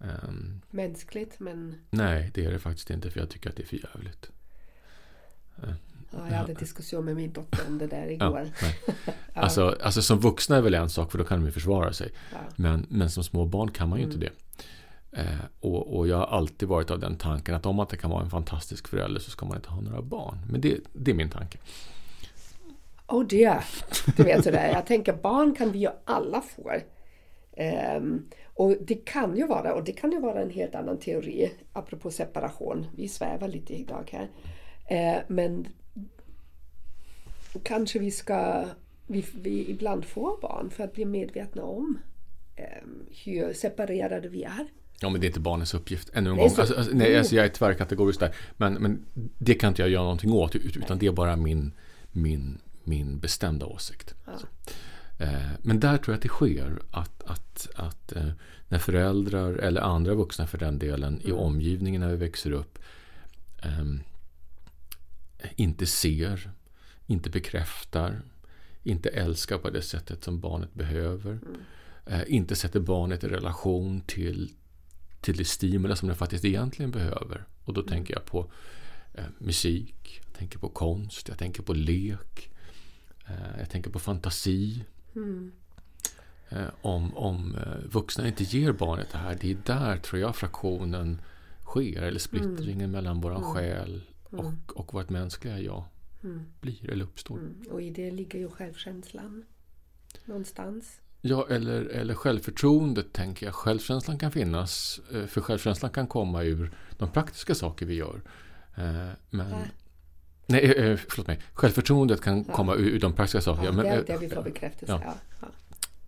Ehm, Mänskligt men nej, det är det faktiskt inte för jag tycker att det är för jävligt. ja, jag hade en diskussion med min dotter om det där igår. nej. Alltså, alltså som vuxna är väl en sak för då kan de ju försvara sig. Ja. Men, men som små barn kan man ju Mm. inte det. Eh, och, och jag har alltid varit av den tanken att om man inte kan vara en fantastisk förälder så ska man inte ha några barn. Men det, det är min tanke. Oh dear. Du vet sådär. Jag tänker barn kan vi ju alla få. Ehm, och det kan ju vara, och det kan ju vara en helt annan teori, apropå separation. Vi svävar lite idag här. Eh, men kanske vi ska vi, vi ibland får barn för att bli medvetna om ehm, hur separerade vi är. Ja, men det är inte barnens uppgift. Ännu en gång. så- Alltså, alltså, nej, alltså, jag är tvärkategorisk där. Men, men det kan inte jag göra någonting åt. ut- Utan det är bara min, min, min bestämda åsikt. Så. Eh, Men där tror jag att det sker. Att, att, att eh, när föräldrar eller andra vuxna för den delen i omgivningen när vi växer upp ehm, inte ser, inte bekräftar, inte älskar på det sättet som barnet behöver. Eh, inte sätter barnet i relation till till det stimula som den faktiskt egentligen behöver. Och då tänker jag på eh, musik, jag tänker på konst, jag tänker på lek, eh, jag tänker på fantasi. Mm. Eh, om, om eh, vuxna inte ger barnet det här, det är där tror jag fraktionen sker, eller splittringen Mm. mellan våran Mm. själ Mm. och, och vårt mänskliga jag Mm. blir eller uppstår. Mm. Och i det ligger ju självkänslan. Någonstans. Ja, eller, eller självförtroendet tänker jag. Självkänslan kan finnas, eh, för självkänslan kan komma ur de praktiska saker vi gör. Eh, Men... Va? Nej, eh, förlåt mig. Självförtroendet kan Ja. komma ur, de praktiska sakerna. Ja, men, det är det vi får bekräftelse. ja. Ja.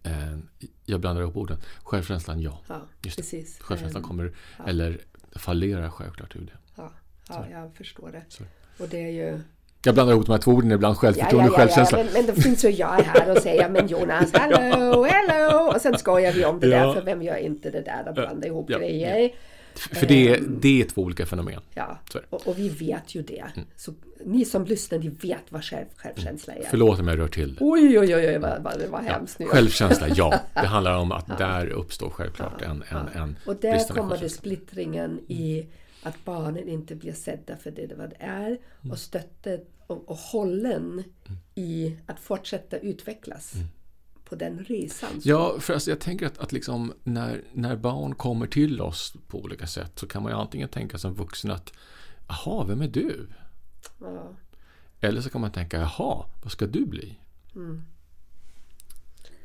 Ja. Jag blandar ihop orden. Självkänslan, ja. Ja, Just det. precis. Självkänslan Ehm, kommer, eller fallerar självklart ur det. Ja, ja jag förstår det. Så. Och det är ju... Jag blandar ihop de här två orden ibland, Ja, självförtroende ja, och ja, ja, självkänsla. men, men då finns ju jag här och säger men Jonas, hello, hello! Och sen skojar vi om det Ja. där, för vem gör inte det där, att blanda ihop ja, grejer. För det, Ehm. det är två olika fenomen. Ja, är och, och vi vet ju det. Mm. Så ni som lyssnar, ni vet vad själv, självkänsla är. Förlåt om jag rör till det. Oj, oj, oj, oj vad, vad var hemskt nu. Självkänsla, ja. Det handlar om att där uppstår självklart en, en, en Och där kommer det splittringen i att barnen inte blir sedda för det vad det är Mm. och stöttet och, och hållen i att fortsätta utvecklas på den resan. Så- Mm. Ja, för alltså jag tänker att, att liksom när, när barn kommer till oss på olika sätt så kan man ju antingen tänka som vuxen att Jaha, vem är du? Ja. Eller så kan man tänka Jaha, vad ska du bli?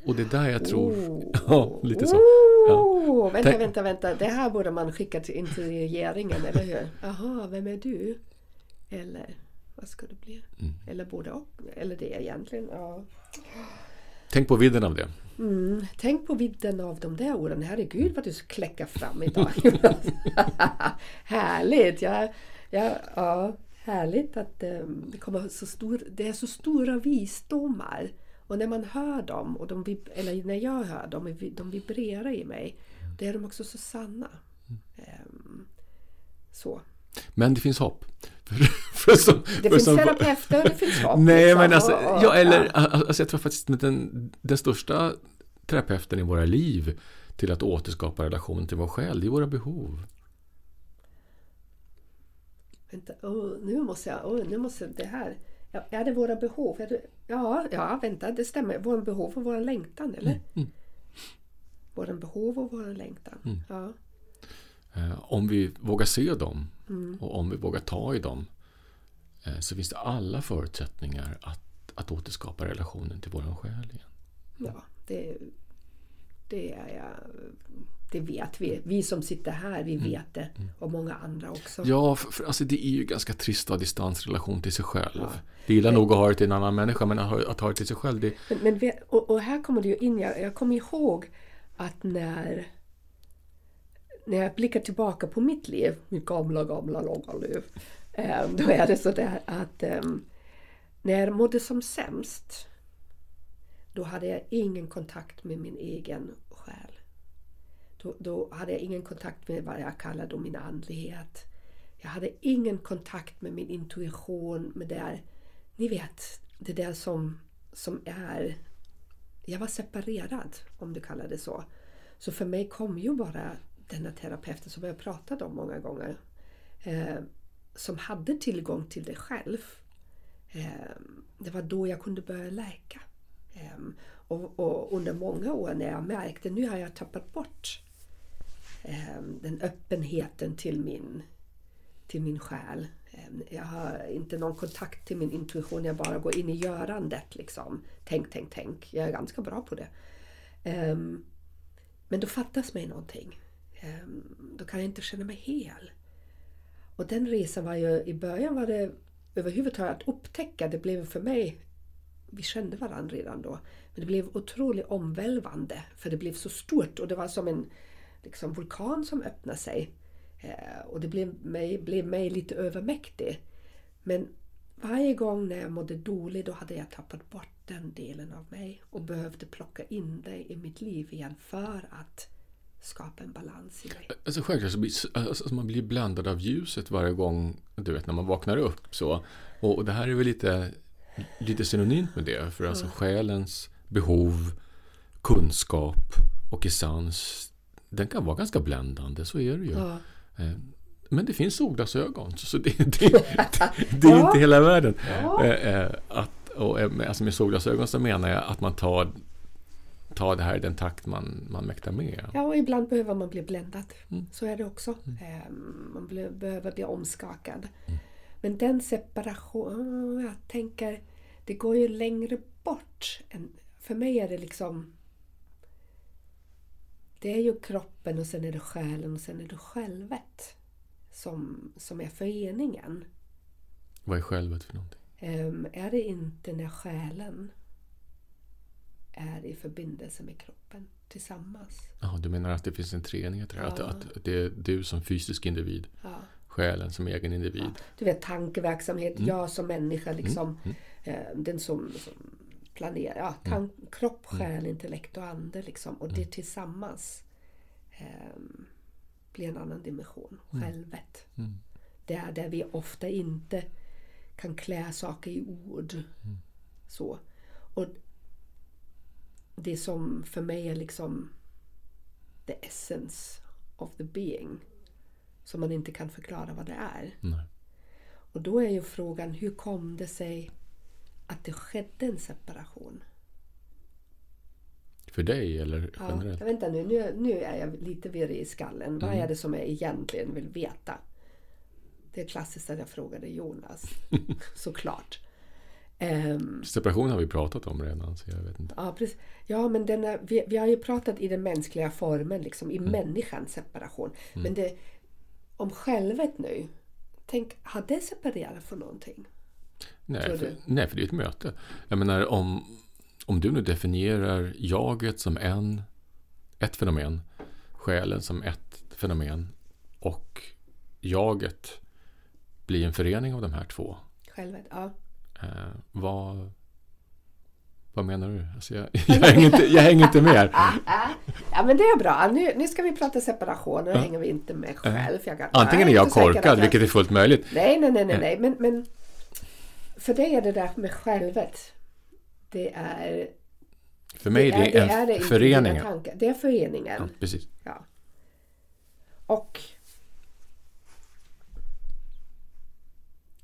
Mm. Och det är där jag tror Oh. Ja, lite så. Oh, vänta, vänta, vänta. Det här borde man skicka till, in till regeringen, eller hur? Jaha, vem är du? Eller vad ska du bli? Mm. Eller både och. Eller det egentligen. Ja. Tänk på vidden av det. Mm. Tänk på vidden av de där orden. Herregud vad du kläcka fram idag. härligt! Ja, ja, ja, härligt att um, det, kommer så stor, det är så stora visdomar. Och när man hör dem, och de, eller när jag hör dem, de vibrerar i mig. Då är de också så sanna. Ehm, så. Men det finns hopp. För, som, Det för finns som- terapeuter och det finns hopp. Nej, liksom. men alltså, Och- och- ja, eller alltså, jag tror faktiskt att den, den största terapeuten i våra liv till att återskapa relationen till vår själ, det är våra behov. Vänta, oh, nu måste jag, oh, nu måste det här. Ja, är det våra behov? Det, ja, ja, vänta, det stämmer. Våra behov och vår längtan, eller? Mm. Våra behov och vår längtan. Mm. Ja. Eh, om vi vågar se dem Mm. och om vi vågar ta i dem eh, så finns det alla förutsättningar att, att återskapa relationen till vår själ igen. ja, det är jag. Det vet vi. Vi som sitter här, vi vet det. Och många andra också. Mm. Ja, för, för alltså, det är ju ganska trist att ha distansrelation till sig själv. Ja. Det är illa nog att ha det till en annan människa, men att att ha det till sig själv, det, Men, men och, och här kommer det ju in, jag, jag kommer ihåg att när, när jag blickar tillbaka på mitt liv, mitt gamla, gamla, långa liv, eh, då är det så där att eh, när jag mådde som sämst, då hade jag ingen kontakt med min egen själ. Då, då hade jag ingen kontakt med vad jag kallar då min andlighet. Jag hade ingen kontakt med min intuition, med det där, ni vet, det där som, som är jag var separerad, om du kallar det så. Så för mig kom ju bara denna terapeuten som jag pratat om många gånger. Eh, som hade tillgång till det själv. Eh, det var då jag kunde börja läka. Eh, och, och under många år när jag märkte nu har jag tappat bort eh, den öppenheten till min, till min själ. Eh, Jag har inte någon kontakt till min intuition, jag bara går in i görandet. Liksom. Tänk, tänk, tänk. Jag är ganska bra på det. Ehm, men då fattas mig någonting. Ehm, då kan jag inte känna mig hel. Och den resan var ju, i början var det överhuvudtaget att upptäcka, det blev för mig, vi kände varandra redan då, men det blev otroligt omvälvande för det blev så stort och det var som en liksom, vulkan som öppnade sig. Eh, och det blev mig, blev mig lite övermäktig. Men varje gång när jag mådde dåligt då hade jag tappat bort den delen av mig och behövde plocka in det i mitt liv igen för att skapa en balans i mig. Alltså självklart så blir alltså, man blir bländad av ljuset varje gång, du vet, när man vaknar upp. Så. Och, och det här är väl lite, lite synonymt med det. För alltså själens behov, kunskap och essens, den kan vara ganska bländande, så är det ju. Ja. Eh, Men det finns solglasögon, så det, det, det, det är Ja. inte hela världen. Ja. Eh, eh, Att, och, med- alltså med solglasögon så menar jag att man tar, tar det här i den takt man, man mäktar med. Ja, och ibland behöver man bli bländad. Mm. Så är det också. Ehm, Man bli- behöver bli omskakad. Mm. Men den separation, jag tänker, det går ju längre bort. Än, för mig är det liksom... Det är ju kroppen och sen är det själen och sen är det självet som, som är föreningen. Vad är självet för någonting? Ehm, är det inte när själen är i förbindelse med kroppen tillsammans? Ja, du menar att det finns en treenighet? Att, Ja. att det är du som fysisk individ, Ja. själen som egen individ. Du vet tankeverksamhet, Mm. jag som människa liksom. Eh, den som, som planerar. Ja, Mm. tan- kropp, själ, intellekt och ande liksom. Och det tillsammans eh, blir en annan dimension. Självet. Mm. Det är där vi ofta inte kan klä saker i ord. Mm. Så. Och det som för mig är liksom the essence of the being. Som man inte kan förklara vad det är. Nej. Och då är ju frågan, hur kom det sig att det skedde en separation? För dig eller Ja, generellt? jag vänta nu, nu, nu är jag lite virrig i skallen. Vad är det som jag egentligen vill veta? Det är klassiskt att jag frågade Jonas. Såklart. Ehm, Separation har vi pratat om redan, så jag vet inte. ja, precis. ja, men den är, vi, vi har ju pratat i den mänskliga formen, liksom, i människans separation. Men det, om självet nu, tänk, har det separerat från någonting? Nej för, nej, för det är ett möte. Jag menar, om, om du nu definierar jaget som en, ett fenomen, själen som ett fenomen och jaget blir en förening av de här två. Självet, ja. Eh, vad, vad menar du? Alltså jag, jag, hänger inte, jag hänger inte med. Ja men det är bra. Nu, nu ska vi prata separation. Nu hänger vi inte med själv. Jag Antingen är Nej, jag säker att korkad, jag- vilket är fullt möjligt. Nej, nej, nej, nej, nej. Men, men för dig är det där med självet. Det är... För mig är det, en är det inte förening. dina tankar. Det är föreningen. Ja, precis. Ja. Och...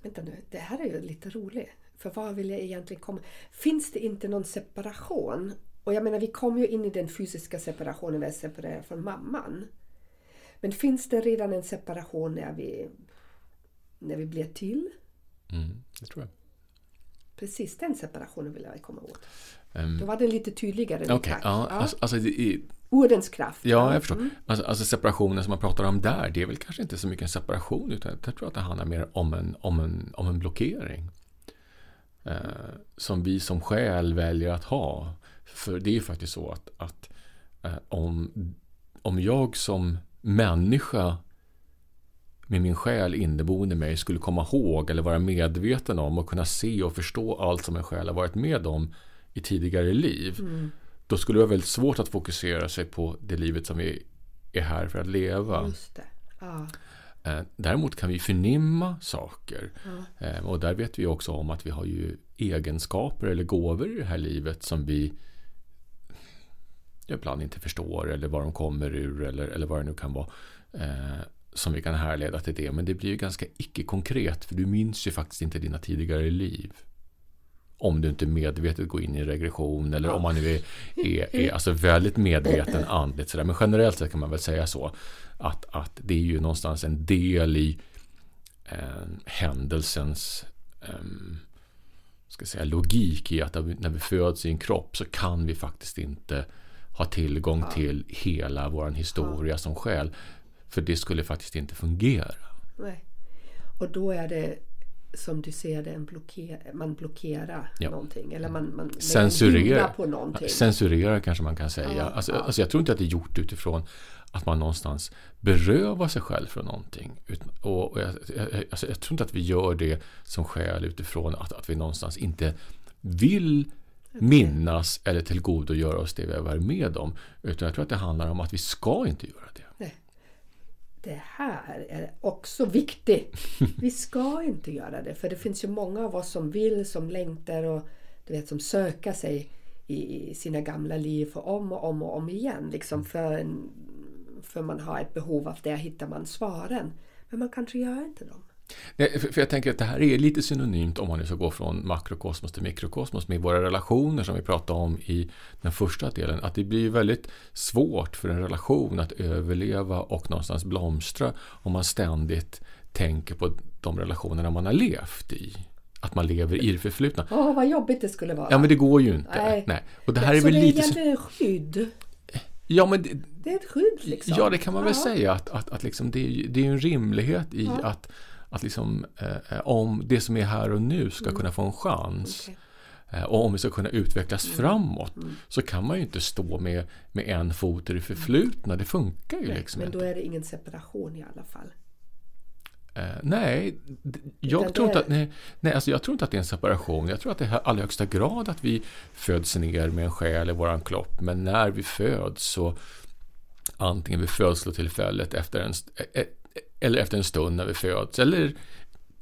Vänta nu, det här är ju lite roligt. För vad vill jag egentligen komma... Finns det inte någon separation? Och jag menar, vi kommer ju in i den fysiska separationen när vi separerar från mamman. Men finns det redan en separation när vi, när vi blir till? Mm, det tror jag. Precis den separationen vill jag komma åt. Ehm, Då var den lite tydligare. Okej, tack. ja, alltså, alltså är, Ordens kraft. Ja, jag förstår. Alltså, alltså separationen som man pratar om där, det är väl kanske inte så mycket en separation, utan jag tror att det handlar mer om en, om en, om en blockering. Eh, som vi som själ väljer att ha. För det är ju faktiskt så att, att eh, om, om jag som människa med min själ inneboende i mig skulle komma ihåg eller vara medveten om och kunna se och förstå allt som en själ har varit med om i tidigare liv. Då skulle det vara väldigt svårt att fokusera sig på det livet som vi är här för att leva. Just det. Ja. Eh, Däremot kan vi förnimma saker. Eh, Och där vet vi också om att vi har ju egenskaper eller gåvor i det här livet som vi ibland inte förstår eller var de kommer ur eller, eller vad det nu kan vara. Som vi kan härleda till det. Men det blir ju ganska icke-konkret för du minns ju faktiskt inte dina tidigare liv. Om du inte medvetet går in i regression eller om man nu är, är, är alltså väldigt medveten andligt. Sådär. Men generellt sett kan man väl säga så. Att, att det är ju någonstans en del i eh, händelsens eh, ska säga, logik i att när vi, när vi föds i en kropp så kan vi faktiskt inte ha tillgång till hela vår historia som själ. För det skulle faktiskt inte fungera. Nej. Och då är det som du ser det, en blocker, man blockerar Ja. någonting. Eller man, man lägger en Censurera, hydda på någonting. censurera kanske man kan säga. Ja, alltså, ja. alltså jag tror inte att det är gjort utifrån att man någonstans berövar sig själv från någonting. Och, och jag, jag, alltså, jag tror inte att vi gör det som skäl utifrån att, att vi någonstans inte vill minnas eller tillgodogöra oss det vi har varit med om. Utan jag tror att det handlar om att vi ska inte göra det. Det här är också viktigt. Vi ska inte göra det. För det finns ju många av oss som vill, som längtar och du vet, som söker sig i sina gamla liv för om och om och om igen. Liksom för en, för man har ett behov av det hittar man svaren. Men man kanske gör inte dem. Nej, för, jag tänker att det här är lite synonymt om man nu ska gå från makrokosmos till mikrokosmos med våra relationer som vi pratade om i den första delen. Att det blir väldigt svårt för en relation att överleva och någonstans blomstra om man ständigt tänker på de relationerna man har levt i. Att man lever i det förflutna. Åh, vad jobbigt det skulle vara. Ja, men det går ju inte. Nej. Nej. Och det här är så väl det är lite... egentligen skydd. Ja, men det, Det är ett skydd liksom. Ja, det kan man väl Ja. säga att, att, att liksom det, är, ju- det är en rimlighet i Ja. att, att liksom, eh, om det som är här och nu ska kunna få en chans Mm. Okej. eh, och om vi ska kunna utvecklas framåt så kan man ju inte stå med, med en fot i det förflutna. Det funkar ju liksom Men då är det ingen separation i alla fall. Eh, nej, jag Utan tror, det- inte att, nej, nej alltså jag tror inte att det är en separation. Jag tror att det är i allra högsta grad att vi föds ner med en själ i våran kropp. Men när vi föds så antingen vid födslotillfället efter en, eh, eh, eller efter en stund när vi föds eller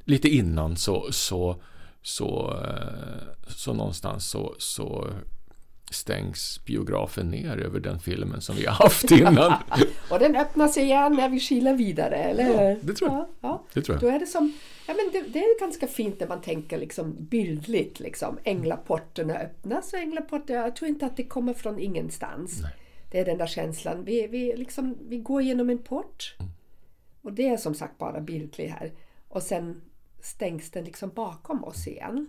lite innan så, så, så, eh, så någonstans så, så stängs biografen ner över den filmen som vi har haft innan. Och den öppnas igen när vi kilar vidare, eller Ja, hur? det tror jag. Ja, ja. Det tror jag. Då är det som, ja men det, det är ganska fint när man tänker liksom bildligt liksom. Änglaporterna öppnas och änglaporterna, jag tror inte att det kommer från ingenstans. Det är den där känslan, vi, vi, liksom, vi går genom en port. Mm. Och det är som sagt bara bildligt här. Och sen stängs den liksom bakom oss igen.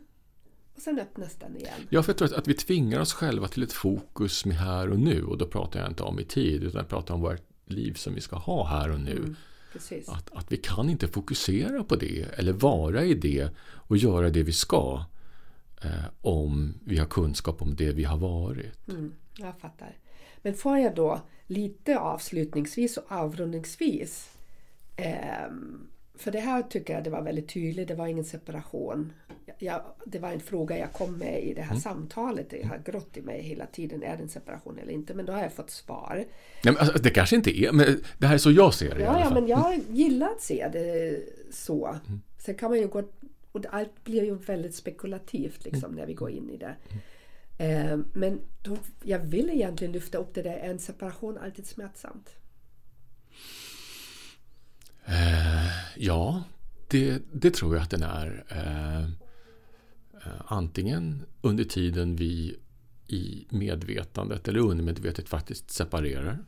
Och sen öppnas den igen. Ja, för jag tror att, vi tvingar oss själva till ett fokus med här och nu. Och då pratar jag inte om i tid, utan jag pratar om vårt liv som vi ska ha här och nu. Precis. Att, att vi kan inte fokusera på det, eller vara i det och göra det vi ska. Eh, om vi har kunskap om det vi har varit. Mm, jag fattar. Men får jag då lite avslutningsvis och avrundningsvis. Ehm, för det här tycker jag det var väldigt tydligt. Det var ingen separation. Jag, det var en fråga jag kom med i det här samtalet. Det har grått i mig hela tiden. Är det en separation eller inte? Men då har jag fått svar. Nej, alltså, det kanske inte är, men det här är så jag ser det Ja, ja, men jag gillar att se det så. Sen kan man ju gå... Och allt blir ju väldigt spekulativt liksom när vi går in i det. Eh, men då, jag vill egentligen lyfta upp det där, är en separation alltid smärtsamt? Ja, det, det tror jag att den är. Eh, eh, antingen under tiden vi i medvetandet eller undermedvetet faktiskt separerar.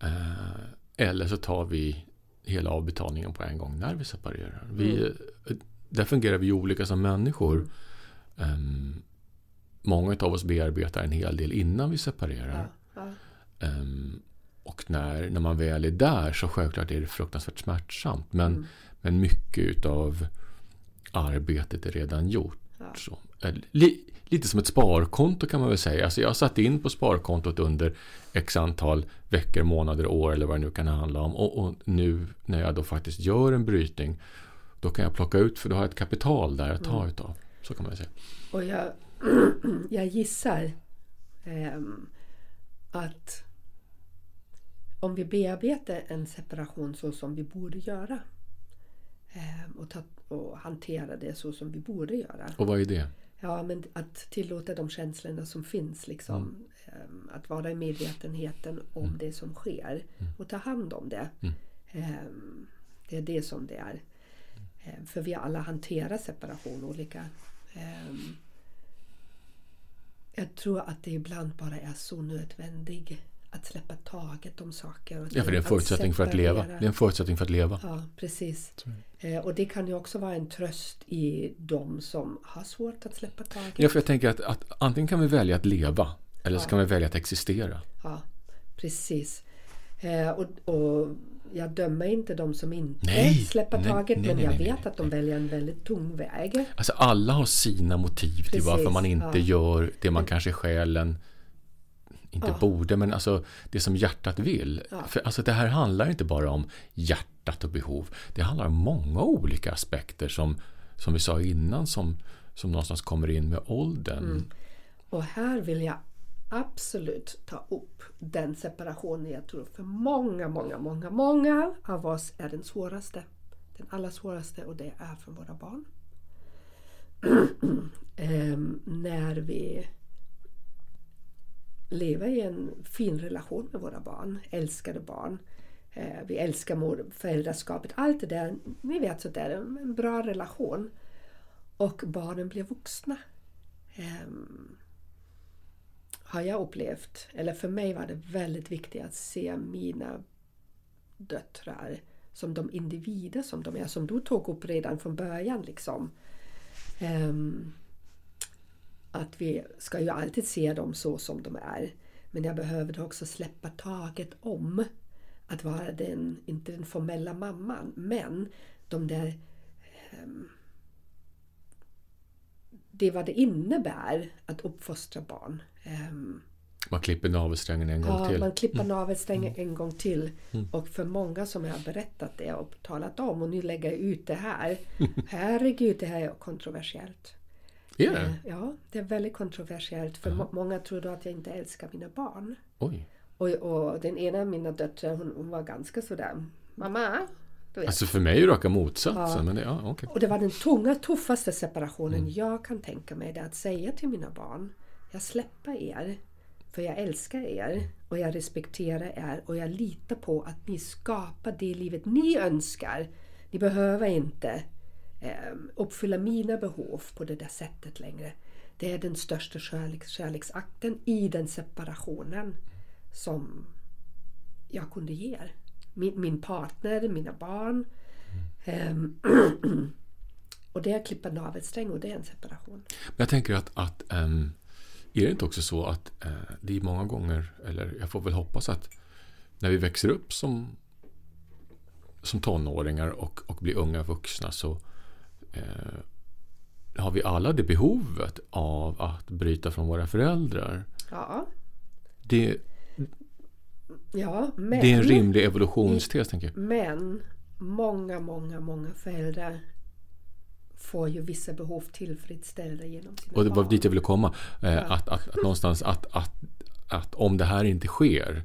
Eh, eller så tar vi hela avbetalningen på en gång när vi separerar. Vi, eh, Där fungerar vi olika som människor. Ehm, många av oss bearbetar en hel del innan vi separerar. Ja. Ehm, och när, när man väl är där så självklart är det fruktansvärt smärtsamt. Men, men mycket utav arbetet är redan gjort. Ja. Så, eh, li, lite som ett sparkonto kan man väl säga. Alltså jag satt in på sparkontot under x antal veckor, månader, år eller vad det nu kan handla om. Och, och nu när jag då faktiskt gör en brytning då kan jag plocka ut för då har jag ett kapital där att ta utav. Så kan man väl säga. Och jag, jag gissar ehm, att om vi bearbetar en separation så som vi borde göra ehm, och, ta, och hantera det så som vi borde göra. Och vad är det? Ja, men att tillåta de känslorna som finns. Liksom, ehm, att vara i medvetenheten om det som sker och ta hand om det. Ehm, det är det som det är. För vi alla hanterar separation olika. Jag tror att det ibland bara är så nödvändigt att släppa taget om saker. Och Ja, för det är en förutsättning för att leva. Det är en förutsättning för att leva. Ja, precis. Eh, och det kan ju också vara en tröst i de som har svårt att släppa taget. Ja, för jag tänker att, att antingen kan vi välja att leva eller så kan vi välja att existera. Ja, precis. Eh, och, och jag dömer inte de som inte Nej, släpper nej, taget nej, men nej, jag nej, vet nej, att de väljer en väldigt tung väg. Alltså alla har sina motiv till Precis, varför man inte ja. gör det man kanske i själen inte Ja. borde, men alltså det som hjärtat vill. För alltså det här handlar inte bara om hjärtat och behov. Det handlar om många olika aspekter som, som vi sa innan som, som någonstans kommer in med åldern. Mm. Och här vill jag absolut ta upp den separationen jag tror för många, många, många, många av oss är den svåraste. Den allra svåraste och det är för våra barn. Ehm, när vi leva i en fin relation med våra barn, älskade barn. Eh, vi älskar mor, föräldraskapet, allt det där. Ni vet sådär, en bra relation. Och barnen blir vuxna. Um, har jag upplevt, eller för mig var det väldigt viktigt att se mina döttrar som de individer som de är, som du tog upp redan från början. Liksom. Um, att vi ska ju alltid se dem så som de är. Men jag behövde också släppa taget om att vara den, inte den formella mamman, men de där um, det vad det innebär att uppfostra barn. Um, man klipper navelsträngen en gång ja, till. man klipper mm. navelsträngen mm. en gång till. Mm. Och för många som jag har berättat det och talat om och nu lägger jag ut det här. Herregud, det här är kontroversiellt. Är det? Eh, ja, det är väldigt kontroversiellt. För uh många tror då att jag inte älskar mina barn. Oj. Och, och den ena av mina döttrar hon, hon var ganska sådär Mamma, Alltså för mig är det raka motsatsen. Ja. Men det, ja, okay. Och det var den tunga, tuffaste separationen mm. jag kan tänka mig. Det att säga till mina barn, jag släpper er. För jag älskar er och jag respekterar er och jag litar på att ni skapar det livet ni önskar. Ni behöver inte Ehm, uppfylla mina behov på det där sättet längre. Det är den största kärleks, kärleksakten i den separationen som jag kunde ge er min, min partner, mina barn. Mm. Um, och det är att klippa navelsträng och det är en separation. Men jag tänker att, att um, är det inte också så att uh, det är många gånger, eller jag får väl hoppas att när vi växer upp som, som tonåringar och, och blir unga vuxna så uh, har vi alla det behovet av att bryta från våra föräldrar. Ja. Det, Ja, men, det är en rimlig evolutionstes, tänker jag. Men många, många, många föräldrar får ju vissa behov tillfredsställda genom sina Och det var barn. dit jag ville komma. Eh, ja. att, att, att, någonstans att, att, att om det här inte sker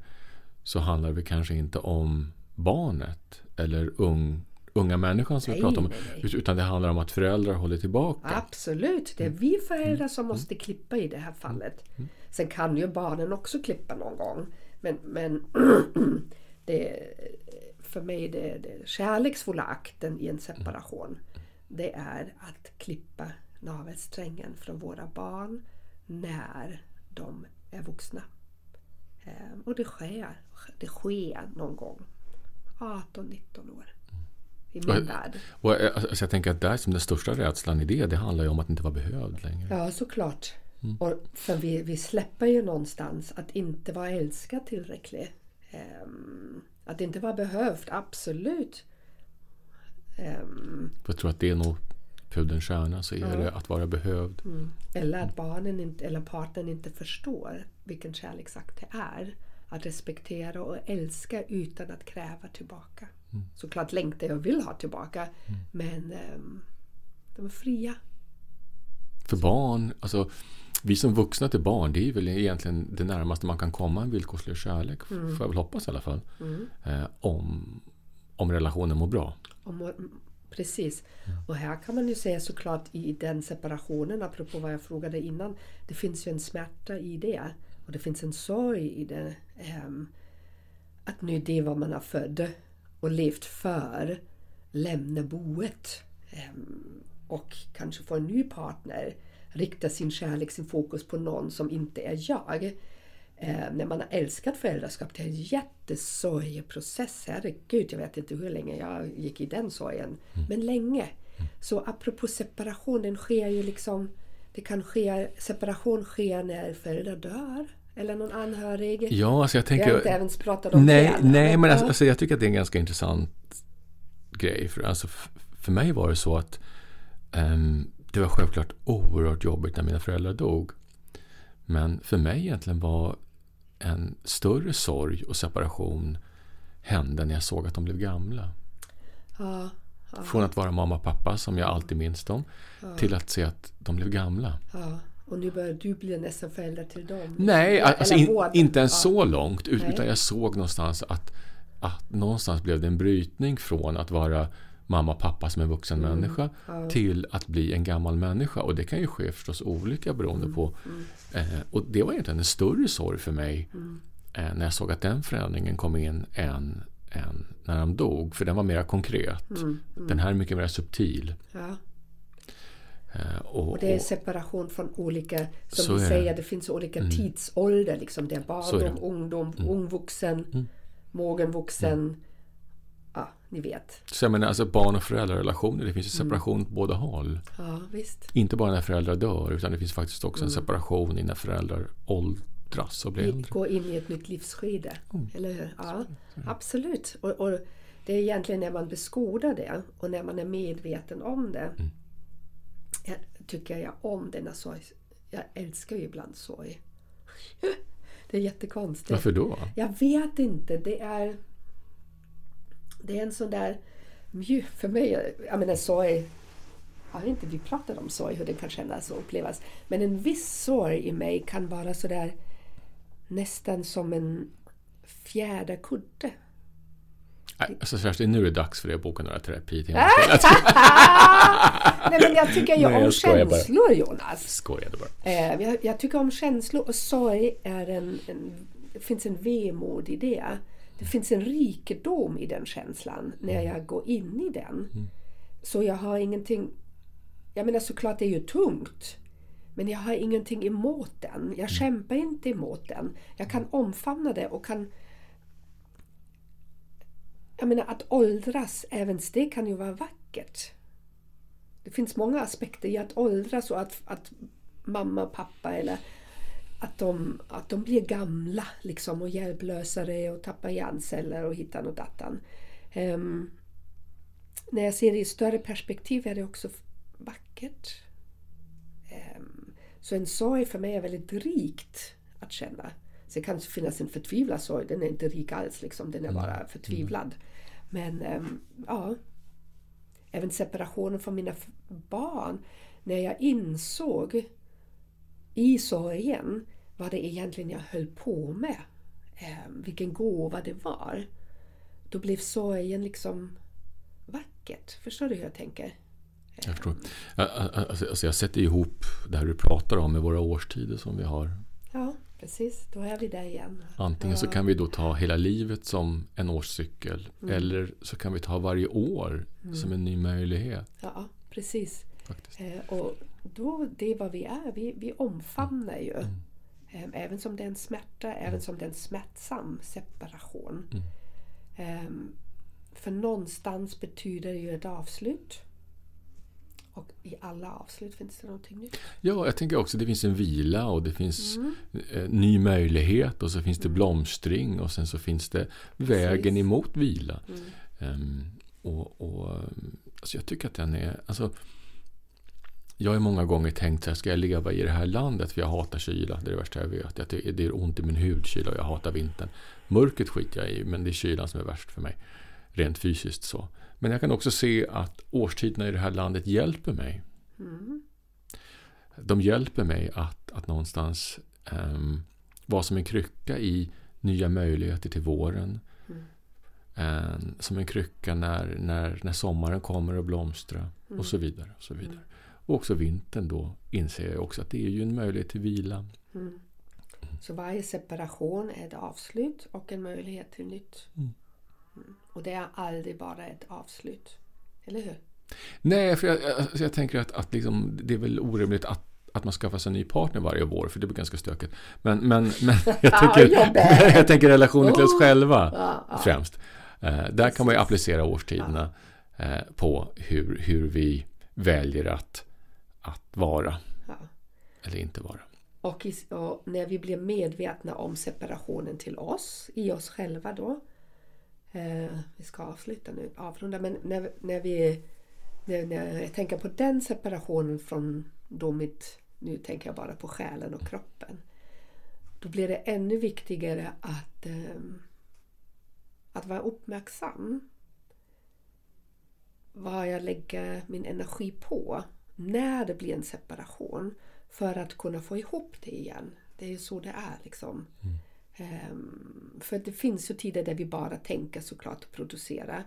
så handlar det kanske inte om barnet eller ung, unga människan som nej, vi pratar om. Nej. Utan det handlar om att föräldrar håller tillbaka. Absolut. Det är vi föräldrar som mm. måste klippa i det här fallet. Mm. Sen kan ju barnen också klippa någon gång. Men, men det, för mig det, det kärleksfulla akten i en separation det är att klippa navelsträngen från våra barn när de är vuxna. Ehm, och det sker, det sker någon gång 18-19 år. I min och, värld. Och, alltså jag tänker att där som den största rädslan i det, det handlar ju om att inte vara behövd längre. Ja, såklart. Mm. Och för vi, vi släpper ju någonstans att inte vara älskad tillräckligt. Um, att inte vara behövd, absolut. Um, jag tror att det är nog pudelns kärna, så är ja. det att vara behövd. Mm. Eller att barnen inte, eller partnern inte förstår vilken kärleksakt det är. Att respektera och älska utan att kräva tillbaka. Mm. Såklart längtar jag och vill ha tillbaka. Mm. Men um, de är fria. För barn, alltså vi som vuxna till barn, det är väl egentligen det närmaste man kan komma en villkorslös kärlek. Mm. Får jag väl hoppas i alla fall. Mm. Eh, om, om relationen mår bra. Om, precis. Mm. Och här kan man ju säga såklart i den separationen, apropå vad jag frågade innan. Det finns ju en smärta i det. Och det finns en sorg i det. Eh, att nu det vad man har född och levt för lämna boet. Eh, och kanske få en ny partner rikta sin kärlek, sin fokus på någon som inte är jag. Eh, när man har älskat föräldraskap, det är en jättesorglig process. Herregud, jag vet inte hur länge jag gick i den sorgen. Mm. Men länge. Så apropå separation, den sker ju liksom... Det kan ske, separation sker när föräldrar dör. Eller någon anhörig. Ja, alltså jag tänker... Jag har inte ens pratat om nej, det. Nej, men alltså, alltså, jag tycker att det är en ganska intressant grej. För, alltså, för mig var det så att um, det var självklart oerhört jobbigt när mina föräldrar dog. Men för mig egentligen var en större sorg och separation hände när jag såg att de blev gamla. Ja, ja. Från att vara mamma och pappa, som jag alltid minns dem, ja. till att se att de blev gamla. Och nu börjar du bli nästan förälder till dem? Nej, alltså in, inte ens så långt. Utan Nej. jag såg någonstans att, att någonstans blev det en brytning från att vara mamma och pappa som en vuxen Mm. människa Ja. till att bli en gammal människa. Och det kan ju ske förstås olika beroende Mm. på. Eh, och det var egentligen en större sorg för mig Mm. eh, när jag såg att den förändringen kom in än, än när de dog. För den var mer konkret. Mm. Den här är mycket mer subtil. Ja. Eh, och, Och det är separation från olika, som vi är det. säger, det finns olika tidsålder. Liksom. Det är Så är det. barndom, ungdom, ungvuxen, Mm. mogenvuxen. Ja, ni vet. Så jag menar, alltså barn och föräldrarelationer, det finns ju Mm. separation på båda håll. Ja, visst. Inte bara när föräldrar dör, utan det finns faktiskt också Mm. en separation i när föräldrar åldras och blir äldre. går in i ett nytt livsskede. Mm. Eller hur? Ja, absolut. Och, och det är egentligen när man beskådar det och när man är medveten om det. Tycker jag om denna sorg. Jag älskar ju ibland sorg. Det är jättekonstigt. Varför då? Jag vet inte. Det är... Det är en sån där mjuk... För mig, jag menar sorg... Jag vet inte, vi pratade om sorg, hur det kan kännas och upplevas. Men en viss sorg i mig kan vara sådär nästan som en fjäderkudde. Nej, alltså Kerstin, nu är det dags för dig att boka några terapitimmar. Nej men jag tycker ju Nej, om jag skojar bara. känslor Jonas. Skojade bara. Eh, jag, jag tycker om känslor och sorg är en, en... Det finns en vemod i det. Det finns en rikedom i den känslan när jag går in i den. Så jag har ingenting... Jag menar såklart det är ju tungt. Men jag har ingenting emot den. Jag kämpar inte emot den. Jag kan omfamna det och kan... Jag menar att åldras, även det kan ju vara vackert. Det finns många aspekter i att åldras och att, att mamma och pappa eller att de, att de blir gamla liksom och hjälplösare och tappar hjärnceller och hittar och dattan. Ehm, när jag ser det i större perspektiv är det också vackert. Ehm, så en sorg för mig är väldigt rikt att känna. Så det kan finnas en förtvivlad sorg, den är inte rik alls liksom, den är bara förtvivlad. Men ehm, ja, även separationen från mina barn. När jag insåg i sorgen vad det egentligen jag höll på med. Eh, vilken gåva det var. Då blev sorgen liksom vackert. Förstår du hur jag tänker? Jag förstår. Ä- ä- Alltså, alltså jag sätter ihop det här du pratar om med våra årstider som vi har. Ja, precis. Då är vi där igen. Antingen så kan vi då ta hela livet som en årscykel. Eller så kan vi ta varje år som en ny möjlighet. Ja, precis. Eh, och då, det är vad vi är. Vi, vi omfamnar ju. Eh, även som det är en smärta, även som det är en smärtsam separation. Eh, för någonstans betyder det ju ett avslut. Och i alla avslut finns det någonting nytt. Ja, jag tänker också att det finns en vila och det finns eh, ny möjlighet och så finns det blomstring och sen så finns det vägen Precis. emot vila. Ehm, och, och, alltså jag tycker att den är... Alltså, jag har många gånger tänkt så här, ska jag leva i det här landet? För jag hatar kyla, det är det värsta jag vet. Jag tycker- Det är ont i min hud, kyla, och jag hatar vintern. Mörkret skiter jag i, men det är kylan som är värst för mig. Rent fysiskt så. Men jag kan också se att årstiderna i det här landet hjälper mig. De hjälper mig att, att någonstans um, vara som en krycka i nya möjligheter till våren. Ehm, som en krycka när, när, när sommaren kommer att blomstra och så vidare. Och så vidare. Och också vintern då inser jag också att det är ju en möjlighet till vila. Så varje separation är ett avslut och en möjlighet till nytt. Mm. Och det är aldrig bara ett avslut. Eller hur? Nej, för jag, alltså jag tänker att, att liksom, det är väl orimligt att, att man skaffar sig en ny partner varje vår, för det blir ganska stökigt. Men, men, men jag, tänker, med. jag tänker relationen till oss Oh. själva främst. Eh, där kan man ju applicera årstiderna eh, på hur, hur vi väljer att, att vara eller inte vara. Och, i, och när vi blir medvetna om separationen till oss, i oss själva då. Eh, vi ska avsluta nu, avrunda. Men när, när vi när, när jag tänker på den separationen från då mitt, nu tänker jag bara på själen och kroppen. Då blir det ännu viktigare att, eh, att vara uppmärksam. Vad jag lägger min energi på när det blir en separation för att kunna få ihop det igen. Det är ju så det är liksom. Mm. Um, för det finns ju tider där vi bara tänker såklart och producerar.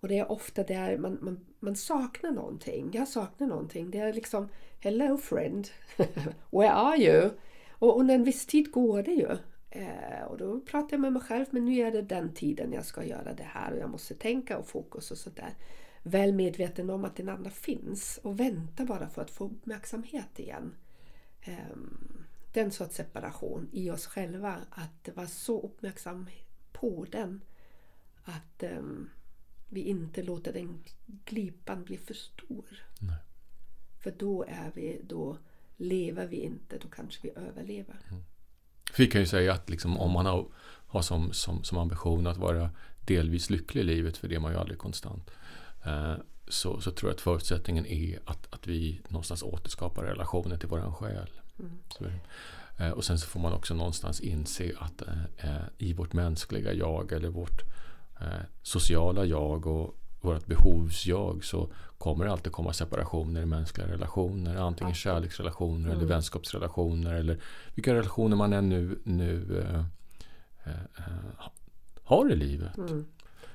Och det är ofta där man, man, man saknar någonting. Jag saknar någonting. Det är liksom Hello friend, where are you? Och under en viss tid går det ju. Eh, och då pratar jag med mig själv, men nu är det den tiden jag ska göra det här och jag måste tänka och fokus och sådär. Väl medveten om att den andra finns och vänta bara för att få uppmärksamhet igen. Um, den sorts separation i oss själva, att vara så uppmärksam på den att eh, vi inte låter den glipan bli för stor. Nej. För då är vi, då lever vi inte, då kanske vi överlever. Mm. Vi kan ju säga att liksom, om man har, har som, som, som ambition att vara delvis lycklig i livet, för det är man ju aldrig konstant, eh, så, så tror jag att förutsättningen är att, att vi någonstans återskapar relationen till våran själ. Mm. Eh, och sen så får man också någonstans inse att eh, eh i vårt mänskliga jag eller vårt eh, sociala jag och vårt behovsjag så kommer det alltid komma separationer i mänskliga relationer. Antingen kärleksrelationer mm. eller vänskapsrelationer eller vilka relationer man än nu, nu äh, äh, har i livet. Mm.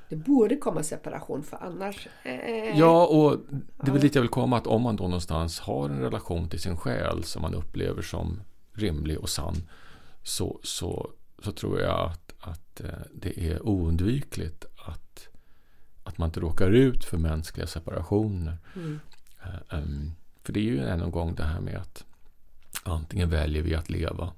Det borde komma separation för annars... Äh, ja, och det är väl dit jag vill komma att om man då någonstans har en relation till sin själ som man upplever som rimlig och sann så, så, så tror jag att, att det är oundvikligt att att man inte råkar ut för mänskliga separationer. Mm. Um, för det är ju en gång det här med att antingen väljer vi att leva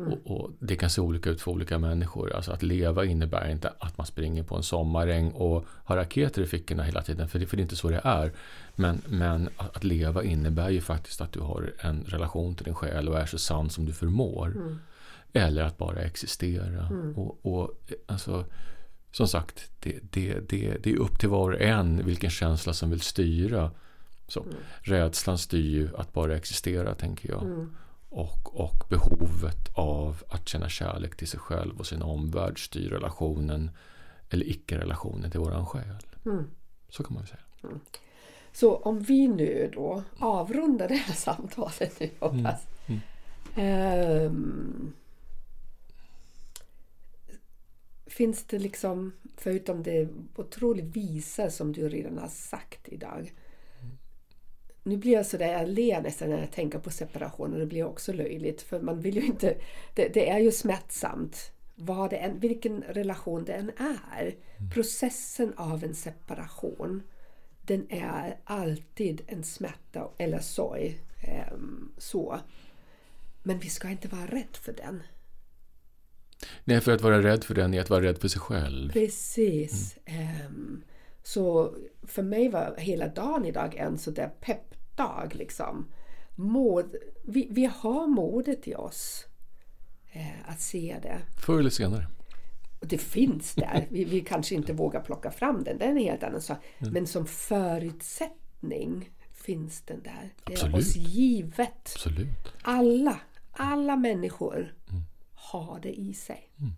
mm. och, och, det kan se olika ut för olika människor. Alltså att leva innebär inte att man springer på en sommaräng och har raketer i fickorna hela tiden. För det, för det är inte så det är. Men, men att, leva innebär ju faktiskt att du har en relation till din själ och är så sann som du förmår. Mm. Eller att bara existera. Mm. Och, och alltså som sagt, det, det, det, det är upp till var och en vilken känsla som vill styra. Så, mm. Rädslan styr ju att bara existera, tänker jag. Mm. Och, och behovet av att känna kärlek till sig själv och sin omvärld styr relationen eller icke-relationen till våran själ. Mm. Så kan man säga. Mm. Så om vi nu då avrundar det här samtalet nu hoppas. Um, finns det liksom, förutom det otroligt visa som du redan har sagt idag. Nu blir jag sådär, jag ler nästan när jag tänker på separation och det blir också löjligt för man vill ju inte, det, det är ju smärtsamt vad det än, vilken relation det än är. Mm. Processen av en separation den är alltid en smärta eller sorg. Eh, så. Men vi ska inte vara rädd för den. Nej, för att vara rädd för den är att vara rädd för sig själv. Precis. Mm. Um, så för mig var hela dagen idag en sådär peppdag. Liksom. Mod, vi, vi har modet i oss eh, att se det. Förr eller senare. det finns där. Vi, vi kanske inte vågar plocka fram den, det är en helt annan sak. Mm. Men som förutsättning finns den där. Det är oss givet. Absolut. Alla, alla människor mm ha det i sig. Mm.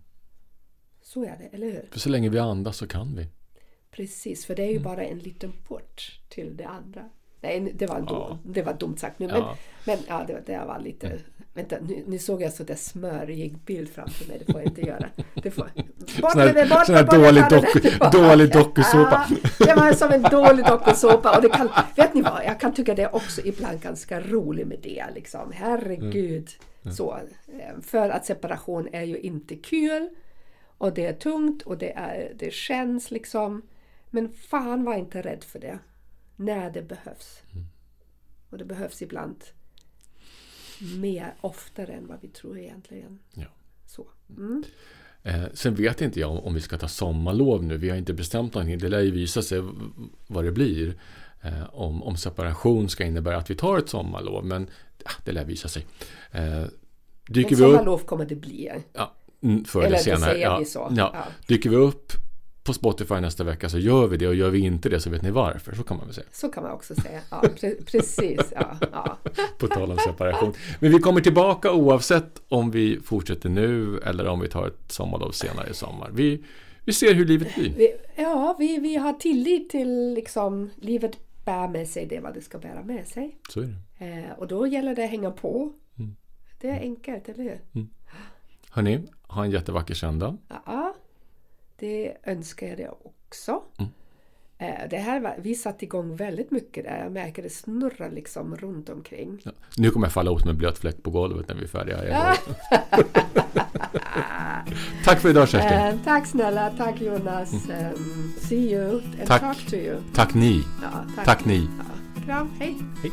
Så är det, eller hur? För så länge vi andas så kan vi. Precis, för det är ju mm. bara en liten port till det andra. Nej, det var, en ja. det var dumt sagt nu. Men ja, men, ja det, det var lite... Mm. Vänta, nu, nu såg jag sådär smörig bild framför mig. Det får jag inte göra. Det får, bort med det, bort med dålig, doku, dålig dokusåpa. Ja, det var som en dålig dokusåpa. Och det kan, vet ni vad? Jag kan tycka det är också ibland ganska roligt med det. Liksom. Herregud. Mm. Så, eh, för att separation är ju inte kul och det är tungt och det, är, det känns liksom. Men fan var inte rädd för det. När det behövs. Mm. Och det behövs ibland mer oftare än vad vi tror egentligen. Ja. Så. Mm. Eh, sen vet inte jag om vi ska ta sommarlov nu. Vi har inte bestämt någonting. Det lär ju visa sig vad det blir. Eh, om, om separation ska innebära att vi tar ett sommarlov. Men ja, det lär visa sig. Eh, dyker Men sommarlov kommer det bli. Ja, mm, förr eller senare. Säger ja, vi så. Ja. ja. Dyker vi upp på Spotify nästa vecka så gör vi det och gör vi inte det så vet ni varför. Så kan man väl säga. Så kan man också säga. Ja, pre precis. Ja, ja. på tal om separation. Men vi kommer tillbaka oavsett om vi fortsätter nu eller om vi tar ett sommarlov senare i sommar. Vi, vi ser hur livet blir. Vi, ja, vi, vi har tillit till liksom livet bär med sig det vad det ska bära med sig. Så är det. Eh, och då gäller det att hänga på. Mm. Det är enkelt, eller hur? Mm. Hörni, ha en jättevacker söndag. Ja, det önskar jag också. Mm. Eh, Det här vi satte igång väldigt mycket där. Jag märker det snurrar liksom runt omkring. Ja. Nu kommer jag falla ihop som en blöt fläck på golvet när vi är färdiga. Tack för idag Kerstin. Eh, tack snälla, tack Jonas. Um, see you and Tack. talk to you. Tack ni. Ja, Tack ni. Ja, kram, hej. Hej.